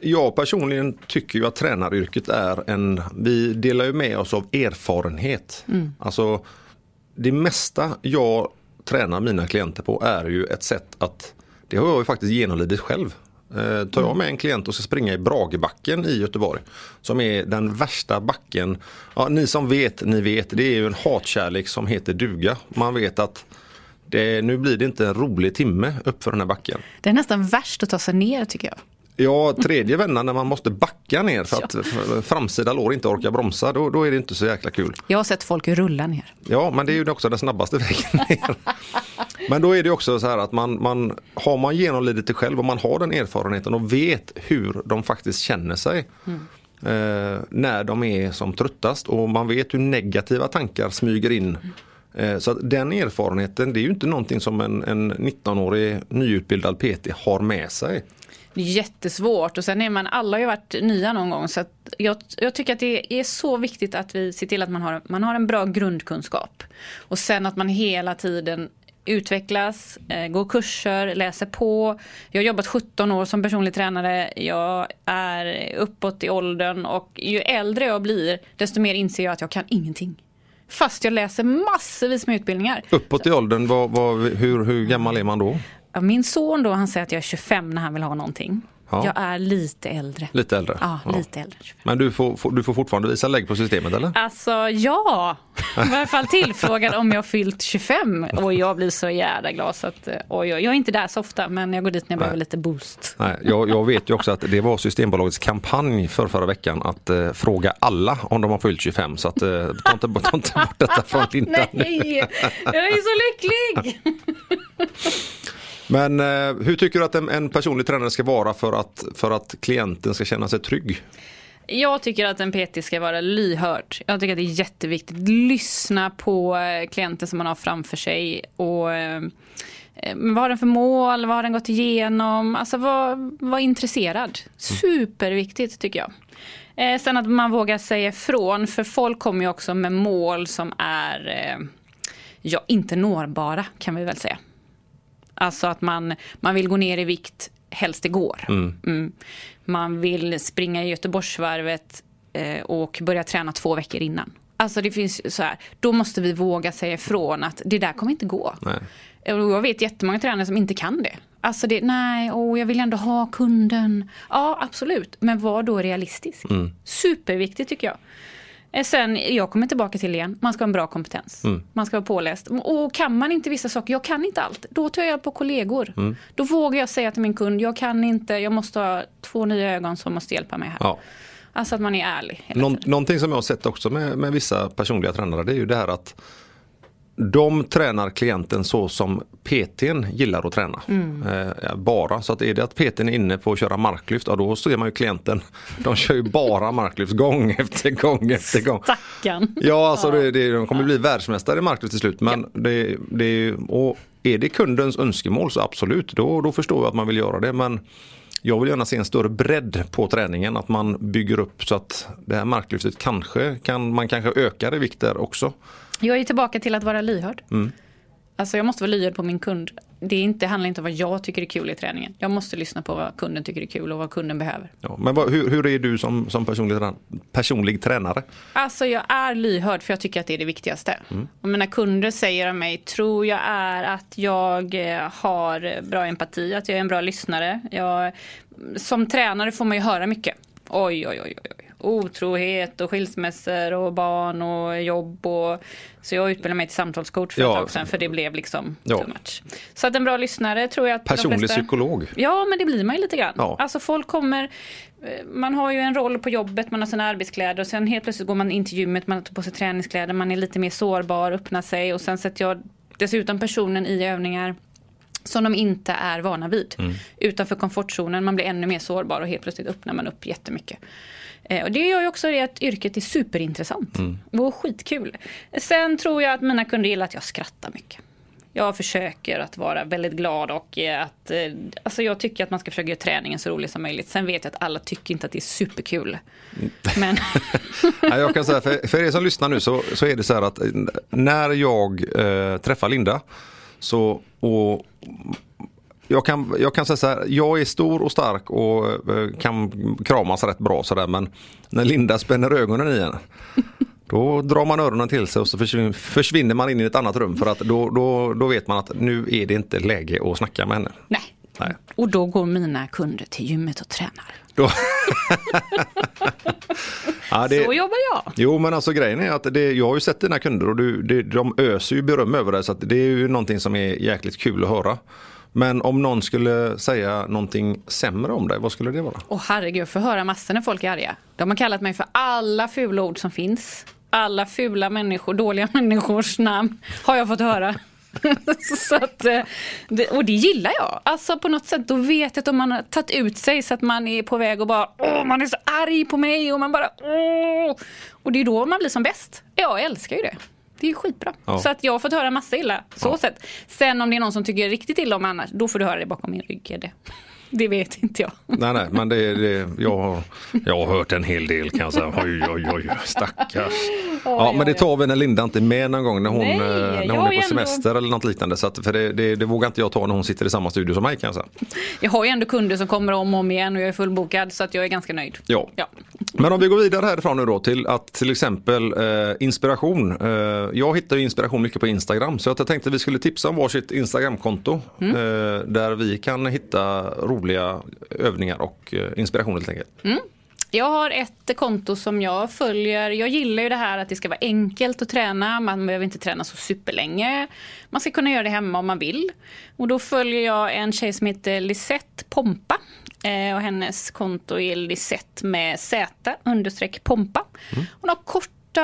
jag personligen tycker ju att tränaryrket är en, vi delar ju med oss av erfarenhet. Mm. Alltså det mesta jag tränar mina klienter på är ju ett sätt att, det har jag ju faktiskt genomlidit själv. Eh, tar jag med en klient och ska springa i Bragebacken i Göteborg, som är den värsta backen, ja, ni som vet, ni vet, det är ju en hatkärlek som heter duga. Man vet att det, nu blir det inte en rolig timme upp för den här backen. Det är nästan värst att ta sig ner tycker jag. Ja, tredje vändan när man måste backa ner för att f- framsida lår inte orkar bromsa, då, då är det inte så jäkla kul. Jag har sett folk rulla ner. Ja, men det är ju också den snabbaste <laughs> vägen ner. Men då är det också så här att man, man har man genomlidit det själv och man har den erfarenheten och vet hur de faktiskt känner sig. Eh, när de är som tröttast och man vet hur negativa tankar smyger in. Eh, så den erfarenheten, det är ju inte någonting som en, en 19-årig nyutbildad PT har med sig. Det är jättesvårt och sen är man, alla har ju varit nya någon gång så att jag, jag tycker att det är så viktigt att vi ser till att man har, man har en bra grundkunskap. Och sen att man hela tiden utvecklas, eh, går kurser, läser på. Jag har jobbat 17 år som personlig tränare. Jag är uppåt i åldern och ju äldre jag blir desto mer inser jag att jag kan ingenting. Fast jag läser massvis med utbildningar. Uppåt i åldern, vad, vad, hur, hur gammal är man då? Ja, Min son då, han säger att jag är 25 när han vill ha någonting. Ja. Jag är lite äldre. Lite äldre? Ja, lite äldre. än 25. Men du får, får, du får fortfarande visa lägg på systemet eller? Alltså ja, i alla fall tillfrågad om jag fyllt 25 och jag blir så jävla glad så att eh, oj, jag är inte där så ofta men jag går dit när jag behöver lite boost. Nej, jag, jag vet ju också att det var Systembolagets kampanj för förra veckan att eh, fråga alla om de har fyllt 25 så att eh, ta, inte, ta inte bort detta från <laughs> Linda. nu. Nej, jag är så lycklig! <laughs> Men eh, hur tycker du att en, en personlig tränare ska vara för att, för att klienten ska känna sig trygg? Jag tycker att en PT ska vara lyhörd. Jag tycker att det är jätteviktigt. Lyssna på eh, klienten som man har framför sig. Och, eh, eh vad har den för mål? Vad har den gått igenom? Alltså var, var intresserad. Superviktigt tycker jag. Eh, sen att man vågar säga ifrån. För folk kommer ju också med mål som är eh, ja, inte nårbara kan vi väl säga. Alltså att man, man vill gå ner i vikt helst igår. Mm. Man vill springa i Göteborgsvarvet eh, och börja träna två veckor innan. Alltså det finns så här, då måste vi våga säga ifrån att det där kommer inte gå. Nej. Jag vet jättemånga tränare som inte kan det. Alltså det, nej, åh, jag vill ändå ha kunden. Ja, absolut. Men var då realistisk. Superviktigt tycker jag. Eh, Sen, jag kommer tillbaka till igen, man ska ha en bra kompetens. Man ska vara påläst. Och kan man inte vissa saker, jag kan inte allt, då tar jag hjälp på kollegor. Då vågar jag säga till min kund, jag kan inte, jag måste ha två nya ögon som måste hjälpa mig här. Ja. Alltså att man är ärlig. Någon, någonting som jag har sett också med, med vissa personliga tränare det är ju det här att de tränar klienten så som PTn gillar att träna. Eh, bara, så att är det att PTn är inne på att köra marklyft, ja, då ser man ju klienten. De kör ju bara marklyft gång <laughs> efter gång efter gång. Stackarn. Ja, alltså det, det, de kommer bli världsmästare i marklyft till slut. Men det, det, och är det kundens önskemål så absolut, då, då förstår jag att man vill göra det. Men jag vill gärna se en större bredd på träningen, att man bygger upp så att det här marklyftet kanske kan, man kanske ökar i vikt där också. Jag är tillbaka till att vara lyhörd. Mm. Alltså jag måste vara lyhörd på min kund. det är inte, handlar inte om vad jag tycker är kul i träningen. Jag måste lyssna på vad kunden tycker är kul och vad kunden behöver. Ja, men vad, hur, hur är du som, som personlig, personlig tränare? Alltså jag är lyhörd för jag tycker att det är det viktigaste. Och mina kunder säger om mig, tror jag är att jag eh, har bra empati, att jag är en bra lyssnare. Jag, som tränare får man ju höra mycket. Oj, oj, oj, oj. Otrohet och skilsmässor och barn och jobb. Och... Så jag utbildade mig till samtalscoach för ett Ja. tag sedan för det blev liksom Ja. too much. Så att en bra lyssnare tror jag att Personlig flesta... psykolog. Ja, men det blir man ju lite grann. Ja. Alltså folk kommer, eh, man har ju en roll på jobbet, man har sina arbetskläder och sen helt plötsligt går man in till gymmet, man tar på sig träningskläder, man är lite mer sårbar, öppnar sig och sen sätter jag dessutom personen i övningar som de inte är vana vid. Utanför komfortzonen, man blir ännu mer sårbar och helt plötsligt öppnar man upp jättemycket. Eh, Och det gör ju också det att yrket är superintressant och skitkul. Sen tror jag att mina kunder gillar att jag skrattar mycket. Jag försöker att vara väldigt glad och eh, att, eh, alltså jag tycker att man ska försöka göra träningen så rolig som möjligt. Sen vet jag att alla tycker inte att det är superkul. <laughs> Men <laughs> Ja, jag kan säga, för, för er som lyssnar nu så, så är det så här att när jag eh, träffar Linda så och jag kan, jag kan säga så här, jag är stor och stark och eh, kan kramas rätt bra sådär men när Linda spänner ögonen i en <laughs> då drar man öronen till sig och så försvinner, man in i ett annat rum för att då, då, då vet man att nu är det inte läge att snacka med henne. nej. Nej. Och då går mina kunder till gymmet och tränar. <laughs> <laughs> Ja, det, Så jobbar jag. Jo men alltså grejen är att det, jag har ju sett dina kunder och du, det, de öser ju beröm över dig så det är ju någonting som är jäkligt kul att höra. Men om någon skulle säga någonting sämre om dig, vad skulle det vara? Och herregud, jag får höra massor när folk är arga. De har kallat mig för alla fula ord som finns. Alla fula människor, dåliga <laughs> människors namn har jag fått höra. <laughs> så att, eh, och det gillar jag. Alltså på något sätt, då vet jag att om man har tagit ut sig så att man är på väg och bara åh, man är så arg på mig och man bara åh. Och det är då man blir som bäst. Jag älskar ju det. Det är ju skitbra. Ja. Så att jag har fått höra massa illa. Så Ja. sätt. Sen om det är någon som tycker riktigt illa om mig annars, då får du höra det bakom min rygg. Det, det vet inte jag. Nej nej men det, det, jag, har, jag har hört en hel del kan jag säga. Oj oj oj stackars. Ja men det tar vi när Linda inte är med någon gång när hon, Nej, eh, när hon är på ändå- semester eller något liknande. Så att, för det, det, det vågar inte jag ta när hon sitter i samma studio som mig kan jag säga. Jag har ju ändå kunder som kommer om och om igen och jag är fullbokad så att jag är ganska nöjd. Ja. Ja. Men om vi går vidare härifrån nu då till att till exempel eh, inspiration. Eh, jag hittar inspiration mycket på Instagram så att jag tänkte vi skulle tipsa om varsitt Instagramkonto eh, där vi kan hitta roliga övningar och eh, inspiration helt enkelt. Jag har ett konto som jag följer. Jag gillar ju det här att det ska vara enkelt att träna. Man behöver inte träna så superlänge. Man ska kunna göra det hemma om man vill. Och då följer jag en tjej som heter Lisette Pompa. Eh, och hennes konto är Lisette med Z understreck Pompa. Hon har korta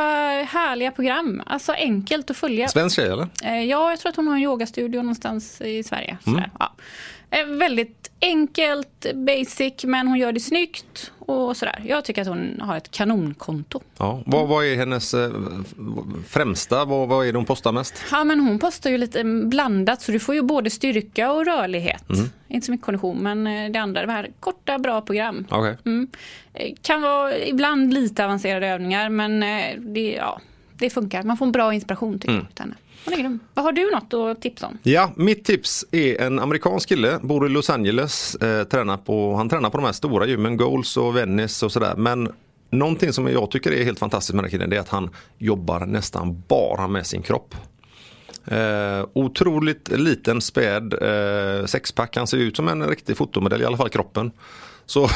härliga program. Alltså enkelt att följa. Svensk tjej eller? Eh, Ja, jag tror att hon har en yogastudio någonstans i Sverige. Sådär, ja. Eh, Väldigt enkelt, basic, men hon gör det snyggt och sådär. Jag tycker att hon har ett kanonkonto. Ja. Vad, vad är hennes eh, främsta, vad, vad är det hon postar mest? Ja, men hon postar ju lite blandat så du får ju både styrka och rörlighet. Inte så mycket kondition, men eh, det andra, det här korta, bra program. Okej. Mm. Kan vara ibland lite avancerade övningar, men det, ja, det funkar. Man får en bra inspiration tycker jag. Hon är grym. Vad har du något att tipsa om? Ja, mitt tips är en amerikansk kille, bor i Los Angeles, eh, tränar på, han tränar på de här stora gymmen, Goals och Venice och sådär. Men någonting som jag tycker är helt fantastiskt med den här killen det är att han jobbar nästan bara med sin kropp. Eh, otroligt liten späd eh, sexpack, han ser ut som en riktig fotomodell, i alla fall kroppen. Så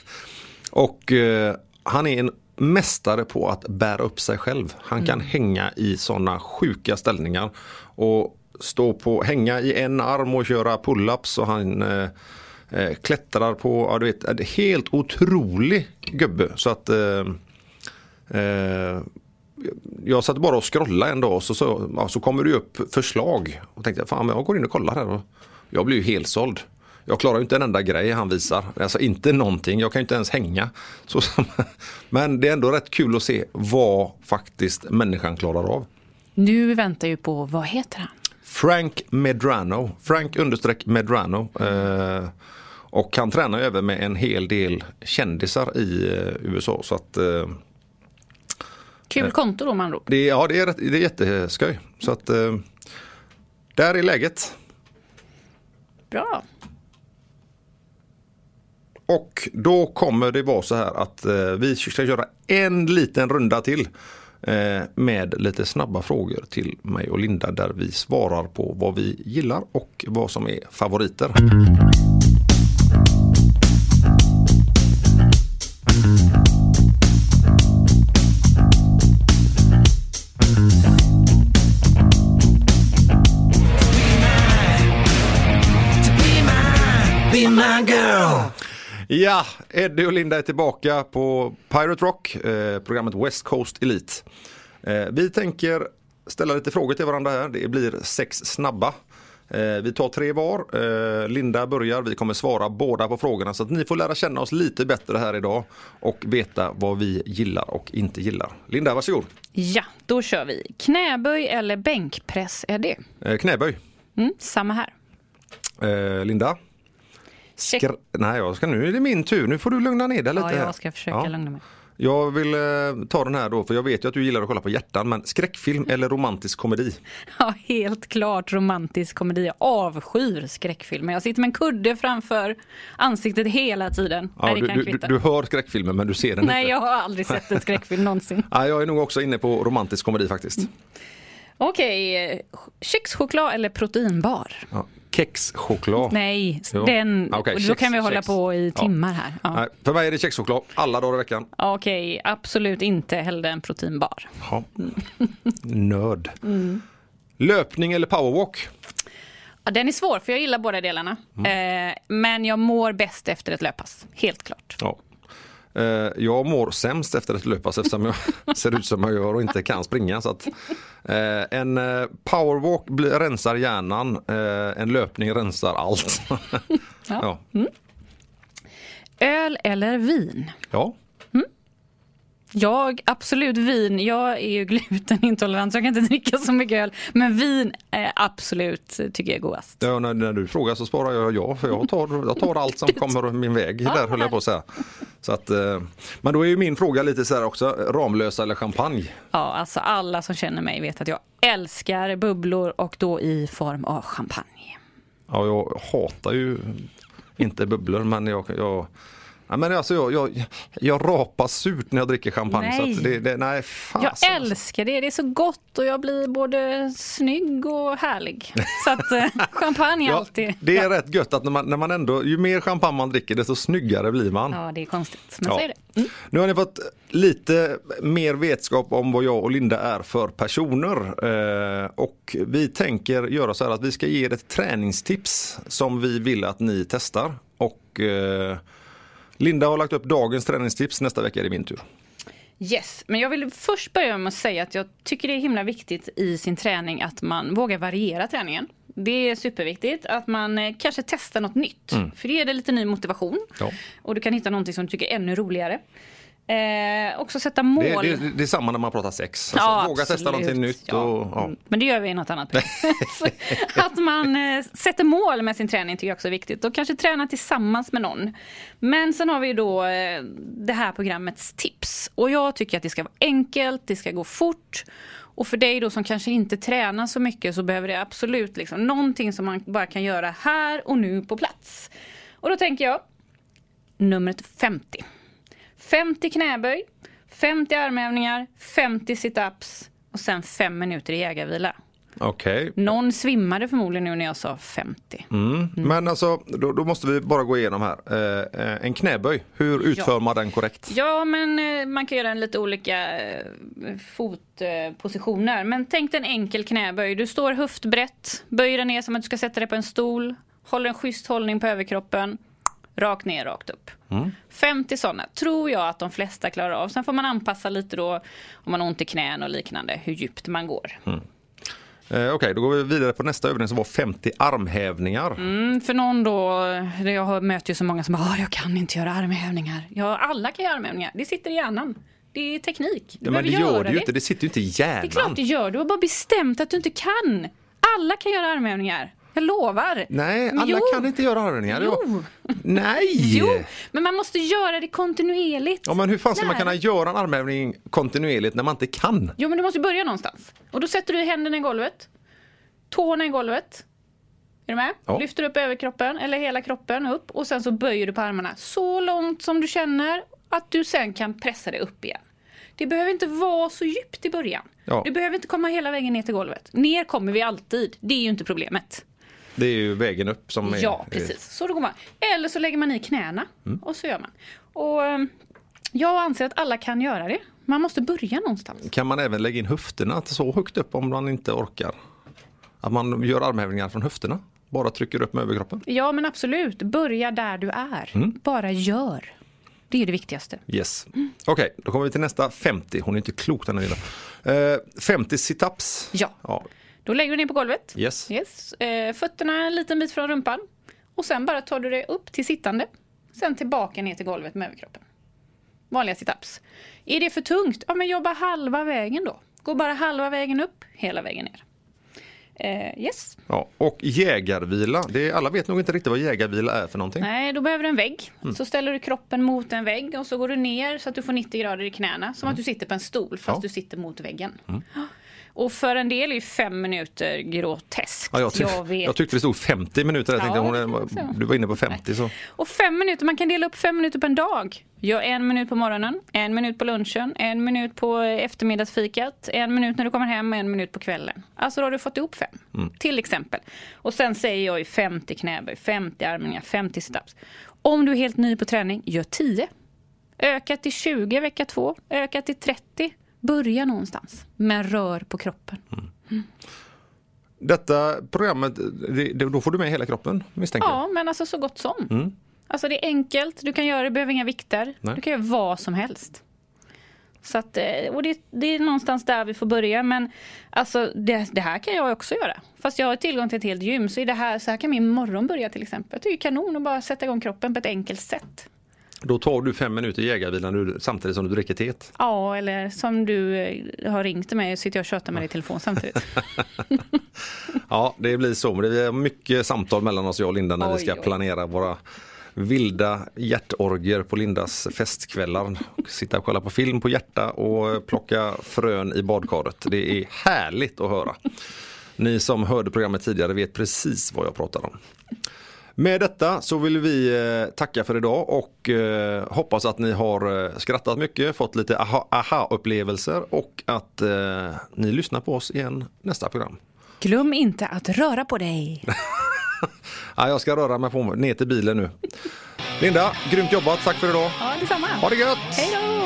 <laughs> och eh, han är en mästare på att bära upp sig själv. Han kan hänga i sådana sjuka ställningar. Och stå på, hänga i en arm och köra pull-ups och han eh, eh, klättrar på, ja du vet, en helt otrolig gubbe. Så att eh, eh, jag satt bara och scrollade en dag och så, så, ja, så kommer det upp förslag. Och tänkte fan men jag går in och kollar här. Och jag blir ju helt såld. Jag klarar ju inte en enda grej han visar. Alltså inte någonting. Jag kan ju inte ens hänga. Så, som- <laughs> men det är ändå rätt kul att se vad faktiskt människan klarar av. Nu väntar ju på, vad heter han? Frank Medrano. Frank understreck Medrano. Eh, och han tränar ju även med en hel del kändisar i eh, USA. Så att eh, Kul konto då med andra det, ja, det, är, rätt- det är jätteskoj. Så att eh, där är läget. Bra. Och då kommer det vara så här att eh, vi ska köra en liten runda till. Eh, med lite snabba frågor till mig och Linda där vi svarar på vad vi gillar och vad som är favoriter. Ja, Eddie och Linda är tillbaka på Pirate Rock, eh, programmet West Coast Elite. Eh, vi tänker ställa lite frågor till varandra här. Det blir sex snabba. Eh, vi tar tre var. Eh, Linda börjar. Vi kommer svara båda på frågorna så att ni får lära känna oss lite bättre här idag och veta vad vi gillar och inte gillar. Linda, varsågod. Ja, då kör vi. Knäböj eller bänkpress är det? Eh, knäböj. Mm, samma här. Eh, Linda. Skra- Nej, jag ska, nu är det min tur. Nu får du lugna ner dig lite. Ja, jag ska försöka Ja. lugna mig. Jag vill eh, ta den här då, för jag vet ju att du gillar att kolla på hjärtan, men skräckfilm eller romantisk komedi? <laughs> Ja, helt klart romantisk komedi. Jag avskyr skräckfilmer. Jag sitter med en kudde framför ansiktet hela tiden. Ja, Nej, du, kan du, du, kvitta. du hör skräckfilmen men du ser den Nej, inte. jag har aldrig sett en skräckfilm <laughs> någonsin. Ja, jag är nog också inne på romantisk komedi faktiskt. Okej, eh, kexchoklad eller proteinbar? Ja. Kexchoklad. Nej, Jo. den, Ja, okej, och då kex, kan vi hålla kex. på i Ja. timmar här. Ja. Nej, för mig är det kexchoklad alla dagar i veckan. Okej, absolut inte hellre en proteinbar. Ja. Nörd. Mm. Löpning eller powerwalk? Ja, den är svår för jag gillar båda delarna. Mm. Eh, men jag mår bäst efter ett löppass, helt klart. Ja. Eh, Jag mår sämst efter ett löppass eftersom jag <laughs> ser ut som jag gör och inte kan springa. Så att, eh, en eh, powerwalk rensar hjärnan, en löpning rensar allt. <laughs> ja. Öl eller vin? ja. Jag, absolut vin. Jag är ju <laughs> glutenintolerant så jag kan inte dricka så mycket öl. Men vin är absolut, tycker jag är godast. Ja, när, när du frågar så svarar jag ja, för jag tar, jag tar allt som kommer min väg. Där höll jag på att säga. Så att, eh, men då är ju min fråga lite så här också, Ramlösa eller champagne? Ja, alltså alla som känner mig vet att jag älskar bubblor och då i form av champagne. Ja, jag hatar ju inte bubblor men jag, jag Ja, men alltså jag, jag, jag rapar surt när jag dricker champagne. Så Nej. att det, det, nej, fasen, Jag alltså. älskar det, det är så gott och jag blir både snygg och härlig. Så att eh, <laughs> champagne Ja, alltid... det är rätt gött att när man, när man ändå, ju mer champagne man dricker desto snyggare blir man. Ja, det är konstigt. Men Ja. så är det. Mm. Nu har ni fått lite mer vetskap om vad jag och Linda är för personer. Eh, och vi tänker göra så här att vi ska ge er ett träningstips som vi vill att ni testar. Och eh, Linda har lagt upp dagens träningstips, nästa vecka är det min tur. Yes, men jag vill först börja med att säga att jag tycker det är himla viktigt i sin träning att man vågar variera träningen. Det är superviktigt att man eh, kanske testar något nytt. För det ger det lite ny motivation. Ja. Och du kan hitta någonting som du tycker är ännu roligare. Eh, också sätta mål. Det, det, det är samma när man pratar sex. Ja, Alltså, våga testa någonting nytt. Ja. Och, ja. Mm, Men det gör vi i något annat <laughs> Att man eh, sätter mål med sin träning tycker jag också är viktigt. Och kanske träna tillsammans med någon. Men sen har vi då eh, det här programmets tips. Och jag tycker att det ska vara enkelt, det ska gå fort. Och för dig då som kanske inte tränar så mycket så behöver det absolut liksom någonting som man bara kan göra här och nu på plats. Och då tänker jag numret 50. 50 knäböj, 50 armhävningar, 50 situps och sen 5 minuter i jägarvila. Okej. Någon svimmade förmodligen nu när jag sa 50. Mm. Men alltså, då, då måste vi bara gå igenom här. Eh, eh, en knäböj, hur utför man den korrekt? Ja, men eh, man kan göra en lite olika eh, fotpositioner. Men tänk dig en enkel knäböj. Du står höftbrett, böjer dig ner som att du ska sätta dig på en stol, håller en schysst hållning på överkroppen, rakt ner, rakt upp. 50 sådana tror jag att de flesta klarar av. Sen får man anpassa lite då om man har ont i knän och liknande, hur djupt man går. Eh, Okej, då går vi vidare på nästa övning som var 50 armhävningar. Mm, för någon då, jag möter ju så många som bara, "Ah, jag kan inte göra armhävningar. Ja, alla kan göra armhävningar. Det sitter i hjärnan. Det är teknik. Du Ja, men det gör det ju inte, det sitter ju inte i hjärnan. Det är klart du gör. Du har bara bestämt att du inte kan. Alla kan göra armhävningar. Jag lovar. Nej, alla jo. kan inte göra armhävningar. Jo. Nej! Jo, men man måste göra det kontinuerligt. Ja, men hur fan ska man kunna göra en armhävning kontinuerligt när man inte kan? Jo, men du måste börja någonstans. Och då sätter du händerna i golvet. Tårna i golvet. Är du med? Ja. Lyfter upp överkroppen eller hela kroppen upp och sen så böjer du på armarna så långt som du känner att du sen kan pressa dig upp igen. Det behöver inte vara så djupt i början. Ja. Du behöver inte komma hela vägen ner till golvet. Ner kommer vi alltid. Det är ju inte problemet. Det är ju vägen upp som är... Ja, precis. Så då går man. Eller så lägger man i knäna Mm. och så gör man. Och eh, jag anser att alla kan göra det. Man måste börja någonstans. Kan man även lägga in höfterna så högt upp om man inte orkar? Att man gör armhävningar från höfterna? Bara trycker upp med överkroppen? Ja, men absolut. Börja där du är. Mm. Bara gör. Det är det viktigaste. Yes. Okej, då kommer vi till nästa 50. Hon är inte klok den här lilla. Eh, 50 situps. Ja. ja. Då lägger du ner på golvet. Yes. Yes. Eh, fötterna en liten bit från rumpan. Och sen bara tar du det upp till sittande. Sen tillbaka ner till golvet med överkroppen. Vanliga situps. Är det för tungt? Ja, men jobba halva vägen då. Gå bara halva vägen upp, hela vägen ner. Eh, yes. Ja. Och jägarvila. Det är, alla vet nog inte riktigt vad jägarvila är för någonting. Nej, då behöver du en vägg. Så ställer du kroppen mot en vägg och så går du ner så att du får 90 grader i knäna. Som att du sitter på en stol fast Ja. du sitter mot väggen. Och för en del är fem minuter groteskt. Ja, jag, tyck, jag vet. jag tyckte det stod 50 minuter. Jag tänkte Ja, hon du var inne på 50 så. Och fem minuter, man kan dela upp fem minuter på en dag. Gör en minut på morgonen, en minut på lunchen, en minut på eftermiddagsfikat, en minut när du kommer hem, en minut på kvällen. Alltså då har du fått ihop fem, Mm. till exempel. Och sen säger jag ju 50 knäböj, 50 armhävningar, 50 situps. Om du är helt ny på träning, gör 10. Öka till 20 vecka 2, öka till 30. Börja någonstans, men rör på kroppen. Detta programmet, det, då får du med hela kroppen misstänker jag. Ja, men alltså så gott som. Alltså det är enkelt, du kan göra det, behöver inga vikter. Nej. Du kan göra vad som helst. Så att, eh, och det, det är någonstans där vi får börja. Men alltså, det, det här kan jag också göra. Fast jag har tillgång till ett helt gym. Så, är det här, så här kan min morgon börja till exempel. Det är ju kanon att bara sätta igång kroppen på ett enkelt sätt. Då tar du fem minuter jägarvila nu, samtidigt som du dricker teet. Ja, eller som du eh, har ringt till mig och sitter jag och tjötar med dig i telefon samtidigt. <laughs> Ja, det blir så. Men det är mycket samtal mellan oss, jag och Linda, när vi Oj, ska oj. planera våra vilda hjärtorger på Lindas festkvällar. Sitta och kolla på film på hjärta och plocka frön i badkaret. Det är härligt att höra. Ni som hörde programmet tidigare vet precis vad jag pratar om. Med detta så vill vi eh, tacka för idag och eh, hoppas att ni har eh, skrattat mycket, fått lite aha- aha-upplevelser och att ni lyssnar på oss igen nästa program. Glöm inte att röra på dig. <laughs> Ja, jag ska röra mig på mig ner till bilen nu. Linda, grymt jobbat. Tack för idag. Ja, detsamma. Ha det gött! Hej då!